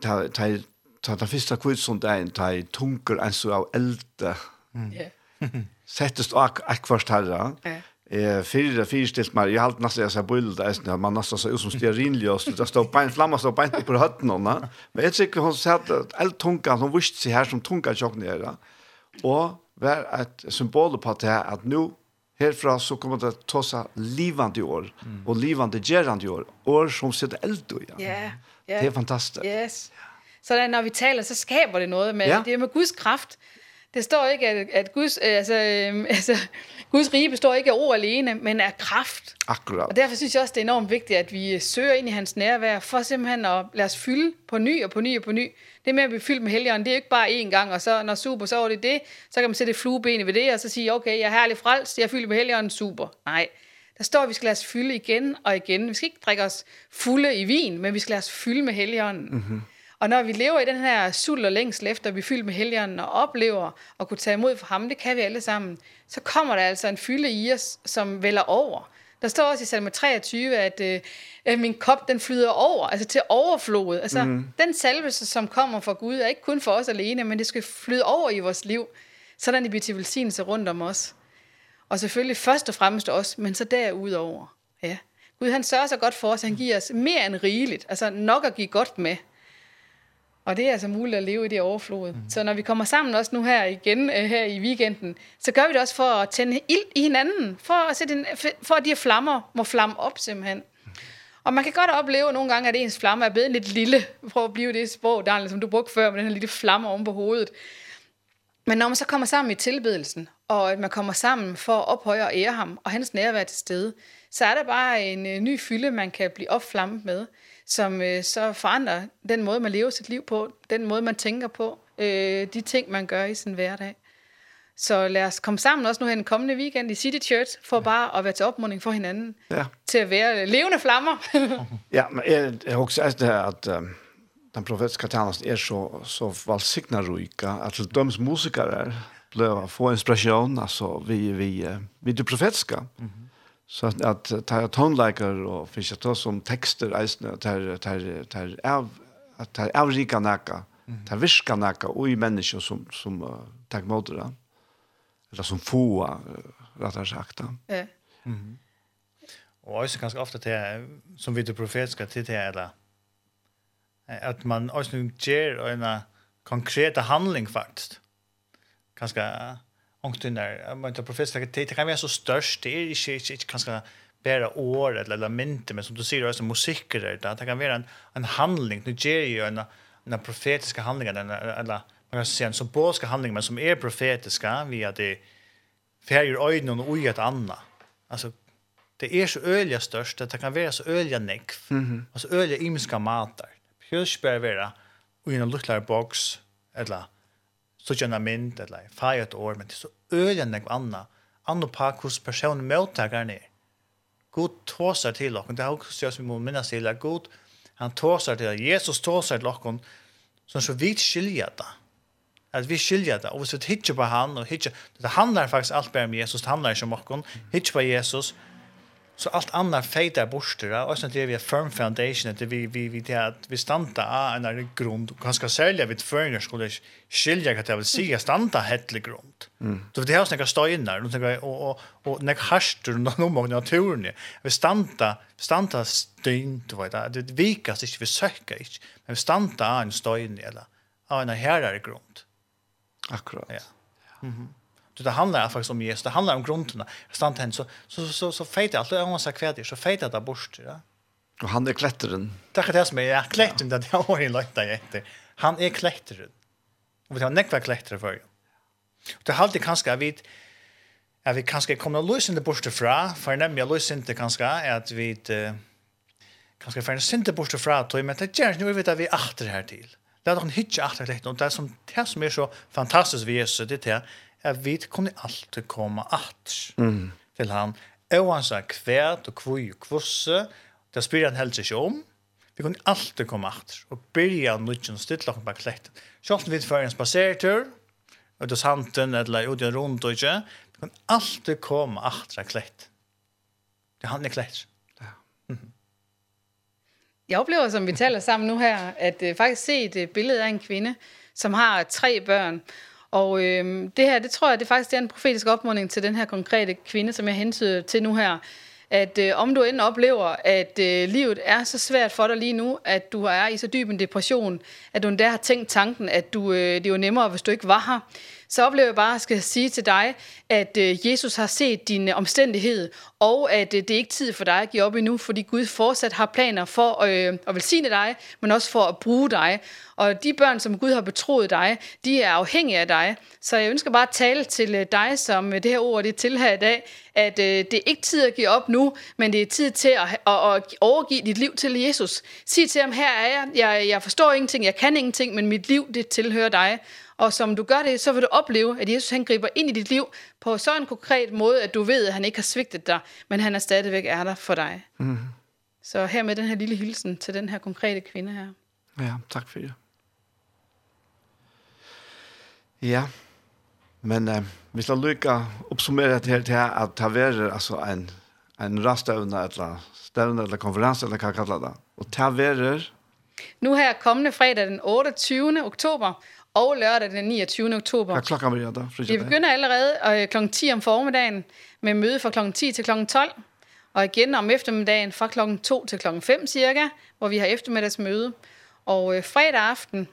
ta ta ta ta första kvitt som där en ta tunkel alltså av eld. Ja. Sättest och ak då. Eh fyra fyra stilt man jag halt nästan så bulda är när man nästan så som stearinljus det står på en flamma så på en på hatten och va. Men jag tycker hon sa att allt tunka som visst sig här som tunka chock nere. Och var ett symbol på att att nu Herfra så kommer det ta seg livande år, mm. og livande gerande år, år som sitter eld i. Ja. Yeah, yeah. Det er fantastisk. Yes. Så da, når vi taler, så skaber det noget, men ja. det er med Guds kraft. Det står ikke, at, at Guds, altså, øh, altså, Guds rige består ikke af ord alene, men af kraft. Akkurat. Og derfor synes jeg også, det er enormt vigtigt, at vi søger ind i hans nærvær, for simpelthen at lade os fylde på ny og på ny og på ny, Det med at vi fyldt med helgeren, det er jo ikke bare én gang, og så når super, så er det det, så kan man sætte flueben ved det, og så sige, okay, jeg er herlig frelst, jeg er fyldt med helgeren, super. Nej, der står, at vi skal lade os fylde igen og igen. Vi skal ikke drikke os fulde i vin, men vi skal lade os fylde med helgeren. Mm -hmm. Og når vi lever i den her sult og længsel efter, at vi er fyldt med helgeren og oplever og kunne tage imod for ham, det kan vi alle sammen, så kommer der altså en fylde i os, som vælger over. Der står også i salme 23, at, øh, at min kop den flyder over, altså til overflodet. Altså mm. den salvelse, som kommer fra Gud, er ikke kun for os alene, men det skal flyde over i vores liv, sådan det bliver til velsignelse rundt om os. Og selvfølgelig først og fremmest os, men så derudover. Ja. Gud han sørger så godt for os, han giver os mere end rigeligt, altså nok at give godt med. Og det er altså muligt at leve i det overflod. Mm. Så når vi kommer sammen også nu her igen her i weekenden, så gør vi det også for at tænde ild i hinanden, for at sætte en, for at de her flammer må flamme op simpelthen. Og man kan godt opleve nogle gange, at ens flamme er blevet lidt lille. Prøv at blive det sprog, der som du brugte før, med den her lille flamme oven på hovedet. Men når man så kommer sammen i tilbedelsen, og at man kommer sammen for at ophøje og ære ham, og hans nærvær til stede, så er der bare en ny fylde, man kan blive opflammet med som øh, så forandrer den måde, man lever sit liv på, den måde, man tænker på, øh, de ting, man gør i sin hverdag. Så lad os komme sammen også nu her den kommende weekend i City Church, for bare at være til opmuntring for hinanden, ja. til at være levende flammer. ja, men jeg, jeg har også sagt det her, at øh, den profetiske tjenesten er så, så valgsignerryka, at til døms musikere blev få inspiration, altså vi, vi, vi, vi er profetiske. Mm -hmm Så at ta tonlager og fiskja ta som tekster eisne, tar tar tar av at tar avrika naka. tar viska naka og i mennesker som som uh, tak modra. Eller som foa, rattar sagt. Ja. Mhm. Og også ganske ofte til, som vi til profetiska til til, eller at man også gjør en konkret handling faktisk. Ganske ångten der, man det professor det kan være så störst. Det är ikke ikke kanske bara år eller eller mynte men som du säger alltså musiker där. Det kan vara en en handling. Nu gjør jo en en profetiska handling eller eller man kan se en symboliska handling men som är profetiska via det färger ögonen och ett annat alltså det är så öliga störst att det kan vara så öliga nekv, mm -hmm. alltså öliga imiska matar. Pjörsbär vara och i en lutlar box eller så kjenner mynd, eller feir et år, men det er så øyne noe annet, annet på hos personen møttakeren er. God tåser til dere, det er også som vi må minnas til, at God han tåser til dere, Jesus tåser til dere, sånn så vidt skiljer det. At vi skiljer det, og hvis vi hittar på han, og hittar, det handlar faktisk alt bare om Jesus, det handlar ikke om dere, hittar på Jesus, Så allt annat fejtar borster och sen det vi firm foundation att vi vi vi det att vi stanta av en där grund ganska sälja vid förner skulle skilja att jag vill se stanta hettlig grund. Mm. Så det här snacka stå och tänker och och och när harstur och någon många naturen. Vi stanta stanta styn, du vet det det vikast inte vi söker inte men stanta en stein eller av en härare grund. Akkurat. Ja. Mhm. Mm Så det handlar faktiskt om Jesus, det handlar om grunderna. Stant hen så så så så fejt allt och man sa kväder så fejt det bort, ja. Och han är klättren. Tack det som är ja, klättern det jag har inlagt där efter. Han är klättren. Och vi har näkva klättrar för. Och det har det kanske vid att vi kanske kommer att lösa det bort fra, för nämligen lösa inte kanske att vi kanske för en synte bort ifrån att men det gör nu vet att vi åter här till. Det har en hitch åter lekt och det som det som är så fantastiskt vi Jesus det är at vi kunne alltid komme at mm. til han. Oansa kvært og kvøy og kvosse, det spyr han helst ikke om. Vi kunne alltid komme at og byrja nødgjøn og stille lakken bak slekten. Sjalt vi fyrir en spasertur, ut hos hanten eller ut i en rundt og ikke, vi kunne alltid komme at av klekt. Det han er klekt. Ja. Mm. Jeg oplever, som vi taler sammen nu her, at uh, faktisk se et uh, billede af en kvinde, som har tre børn, Og øhm, det her, det tror jeg, det faktisk det er en profetisk opmuntring til den her konkrete kvinde, som jeg hentyder til nu her. At øh, om du enten oplever, at øh, livet er så svært for dig lige nu, at du er i så dyb en depression, at du endda har tænkt tanken, at du, øh, det er jo nemmere, hvis du ikke var her, så oplever jeg bare, at jeg skal sige til dig, at Jesus har set din omstændighed, og at det er ikke tid for dig at give op endnu, fordi Gud fortsat har planer for øh, at velsigne dig, men også for at bruge dig. Og de børn, som Gud har betroet dig, de er afhængige af dig. Så jeg ønsker bare at tale til dig, som det her ord det er til her i dag, at øh, det er ikke tid at give op nu, men det er tid til at, at, at overgive dit liv til Jesus. Sig til ham, her er jeg, jeg, jeg forstår ingenting, jeg kan ingenting, men mit liv det tilhører dig. Og som du gør det, så vil du opleve, at Jesus han griber ind i dit liv på så en konkret måde, at du ved, at han ikke har svigtet dig, men han er stadigvæk er der for dig. Mm. Så her med den her lille hilsen til den her konkrete kvinde her. Ja, tak for det. Ja, men uh, hvis jeg lykker oppsummere det her til at det være altså, en, en rastøvne, eller støvne, eller konferanse, eller hva jeg kaller det. Og det være... Nu her kommende fredag den 28. oktober, og lørdag den 29. oktober. Hvad klokken vil jeg der? Vi begynder allerede øh, kl. 10 om formiddagen med møde fra kl. 10 til kl. 12. Og igen om eftermiddagen fra kl. 2 til kl. 5 cirka, hvor vi har eftermiddagsmøde. Og øh, fredag aften,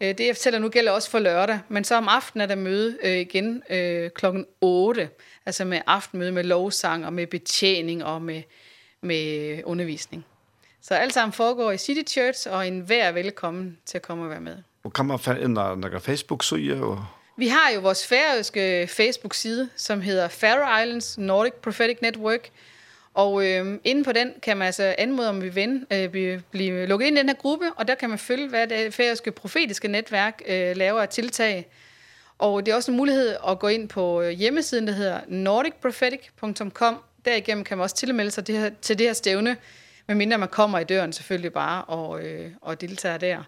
øh, det jeg fortæller nu gælder også for lørdag, men så om aftenen er der møde øh, igen øh, kl. 8. Altså med aftenmøde med lovsang og med betjening og med, med undervisning. Så alt sammen foregår i City Church, og enhver vær velkommen til at komme og være med. Og kan man finde ind på Facebook-side? Og... Vi har jo vores færøske Facebook-side, som hedder Faroe Islands Nordic Prophetic Network. Og øh, inde på den kan man altså anmode om vi ven, øh, blive, blive lukket ind i den her gruppe, og der kan man følge, hvad det færøske profetiske netværk øh, laver af tiltag. Og det er også en mulighed at gå ind på hjemmesiden, der hedder nordicprophetic.com. Derigennem kan man også tilmelde sig det her, til det her stævne, medmindre man kommer i døren selvfølgelig bare og, øh, og deltager der.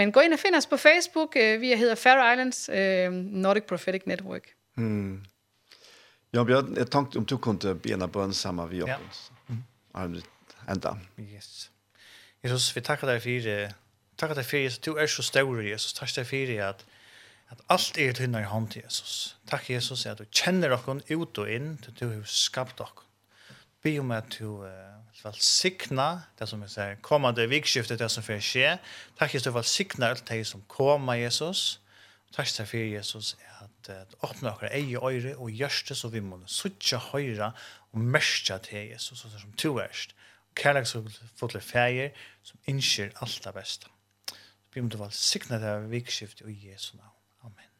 Men gå ind og find os på Facebook. Øh, vi hedder Faroe Islands øh, Nordic Prophetic Network. Mm. Ja, Bjørn, jeg tenkte om du kunne bena bøn sammen vi oss. Ja. Mm. Enda. Yes. Jesus, vi takker deg for det. Takker deg for Jesus. du er så stor, Jesus. Takk deg for at at alt er til i hånd til Jesus. Takk, Jesus, at du kjenner dere ut og inn til du har skapt dere. Be om at du... Uh, välsigna det som jeg sier, kommande vikskiftet det som för ske. Takk Jesus för sikna alt det som kommer Jesus. Tack för Jesus at att öppna våra ögon øyre og och görste så vi må söka höra og märka til Jesus så som to erst. Kærlek som fotler färger som inskir alt det bästa. Så du måste sikna det vikskiftet i Jesu namn. Amen.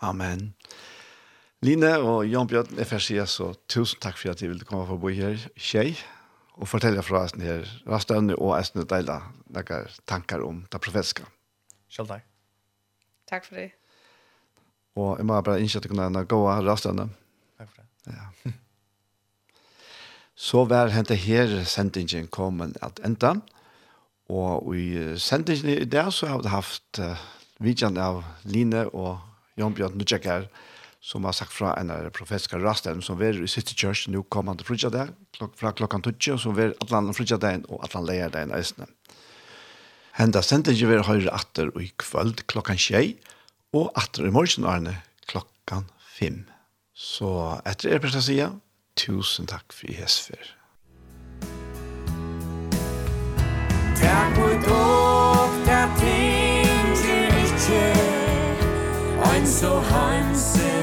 Amen. Line og Jan Bjørn, jeg får si så tusen takk for at du ville komme for å bo her, tjej og fortelle fra oss her rastøvne og æsne deile noen tankar om det profetiske. Selv takk. Takk for det. Og jeg må bare innkjøre kunne å gå av rastøvne. Takk for det. Ja. Så var hentet her sendingen kommet at enda, og i sendingen i dag så har vi haft uh, vidjan av Line og Jan Bjørn Nudjekar, som har sagt fra en av profetiske rasten som er i City Church nå kommande frutja der, klok fra klokkan 20, som er atlan frutja dagen og atlan leier dagen eisne. Henda sender ikke vi høyre atter i kvöld klokkan 6, og atter i morgen Arne klokkan 5. Så etter er prøvd å si, tusen takk for i hesfer. Takk for dere ting til ikke, ein så hansen.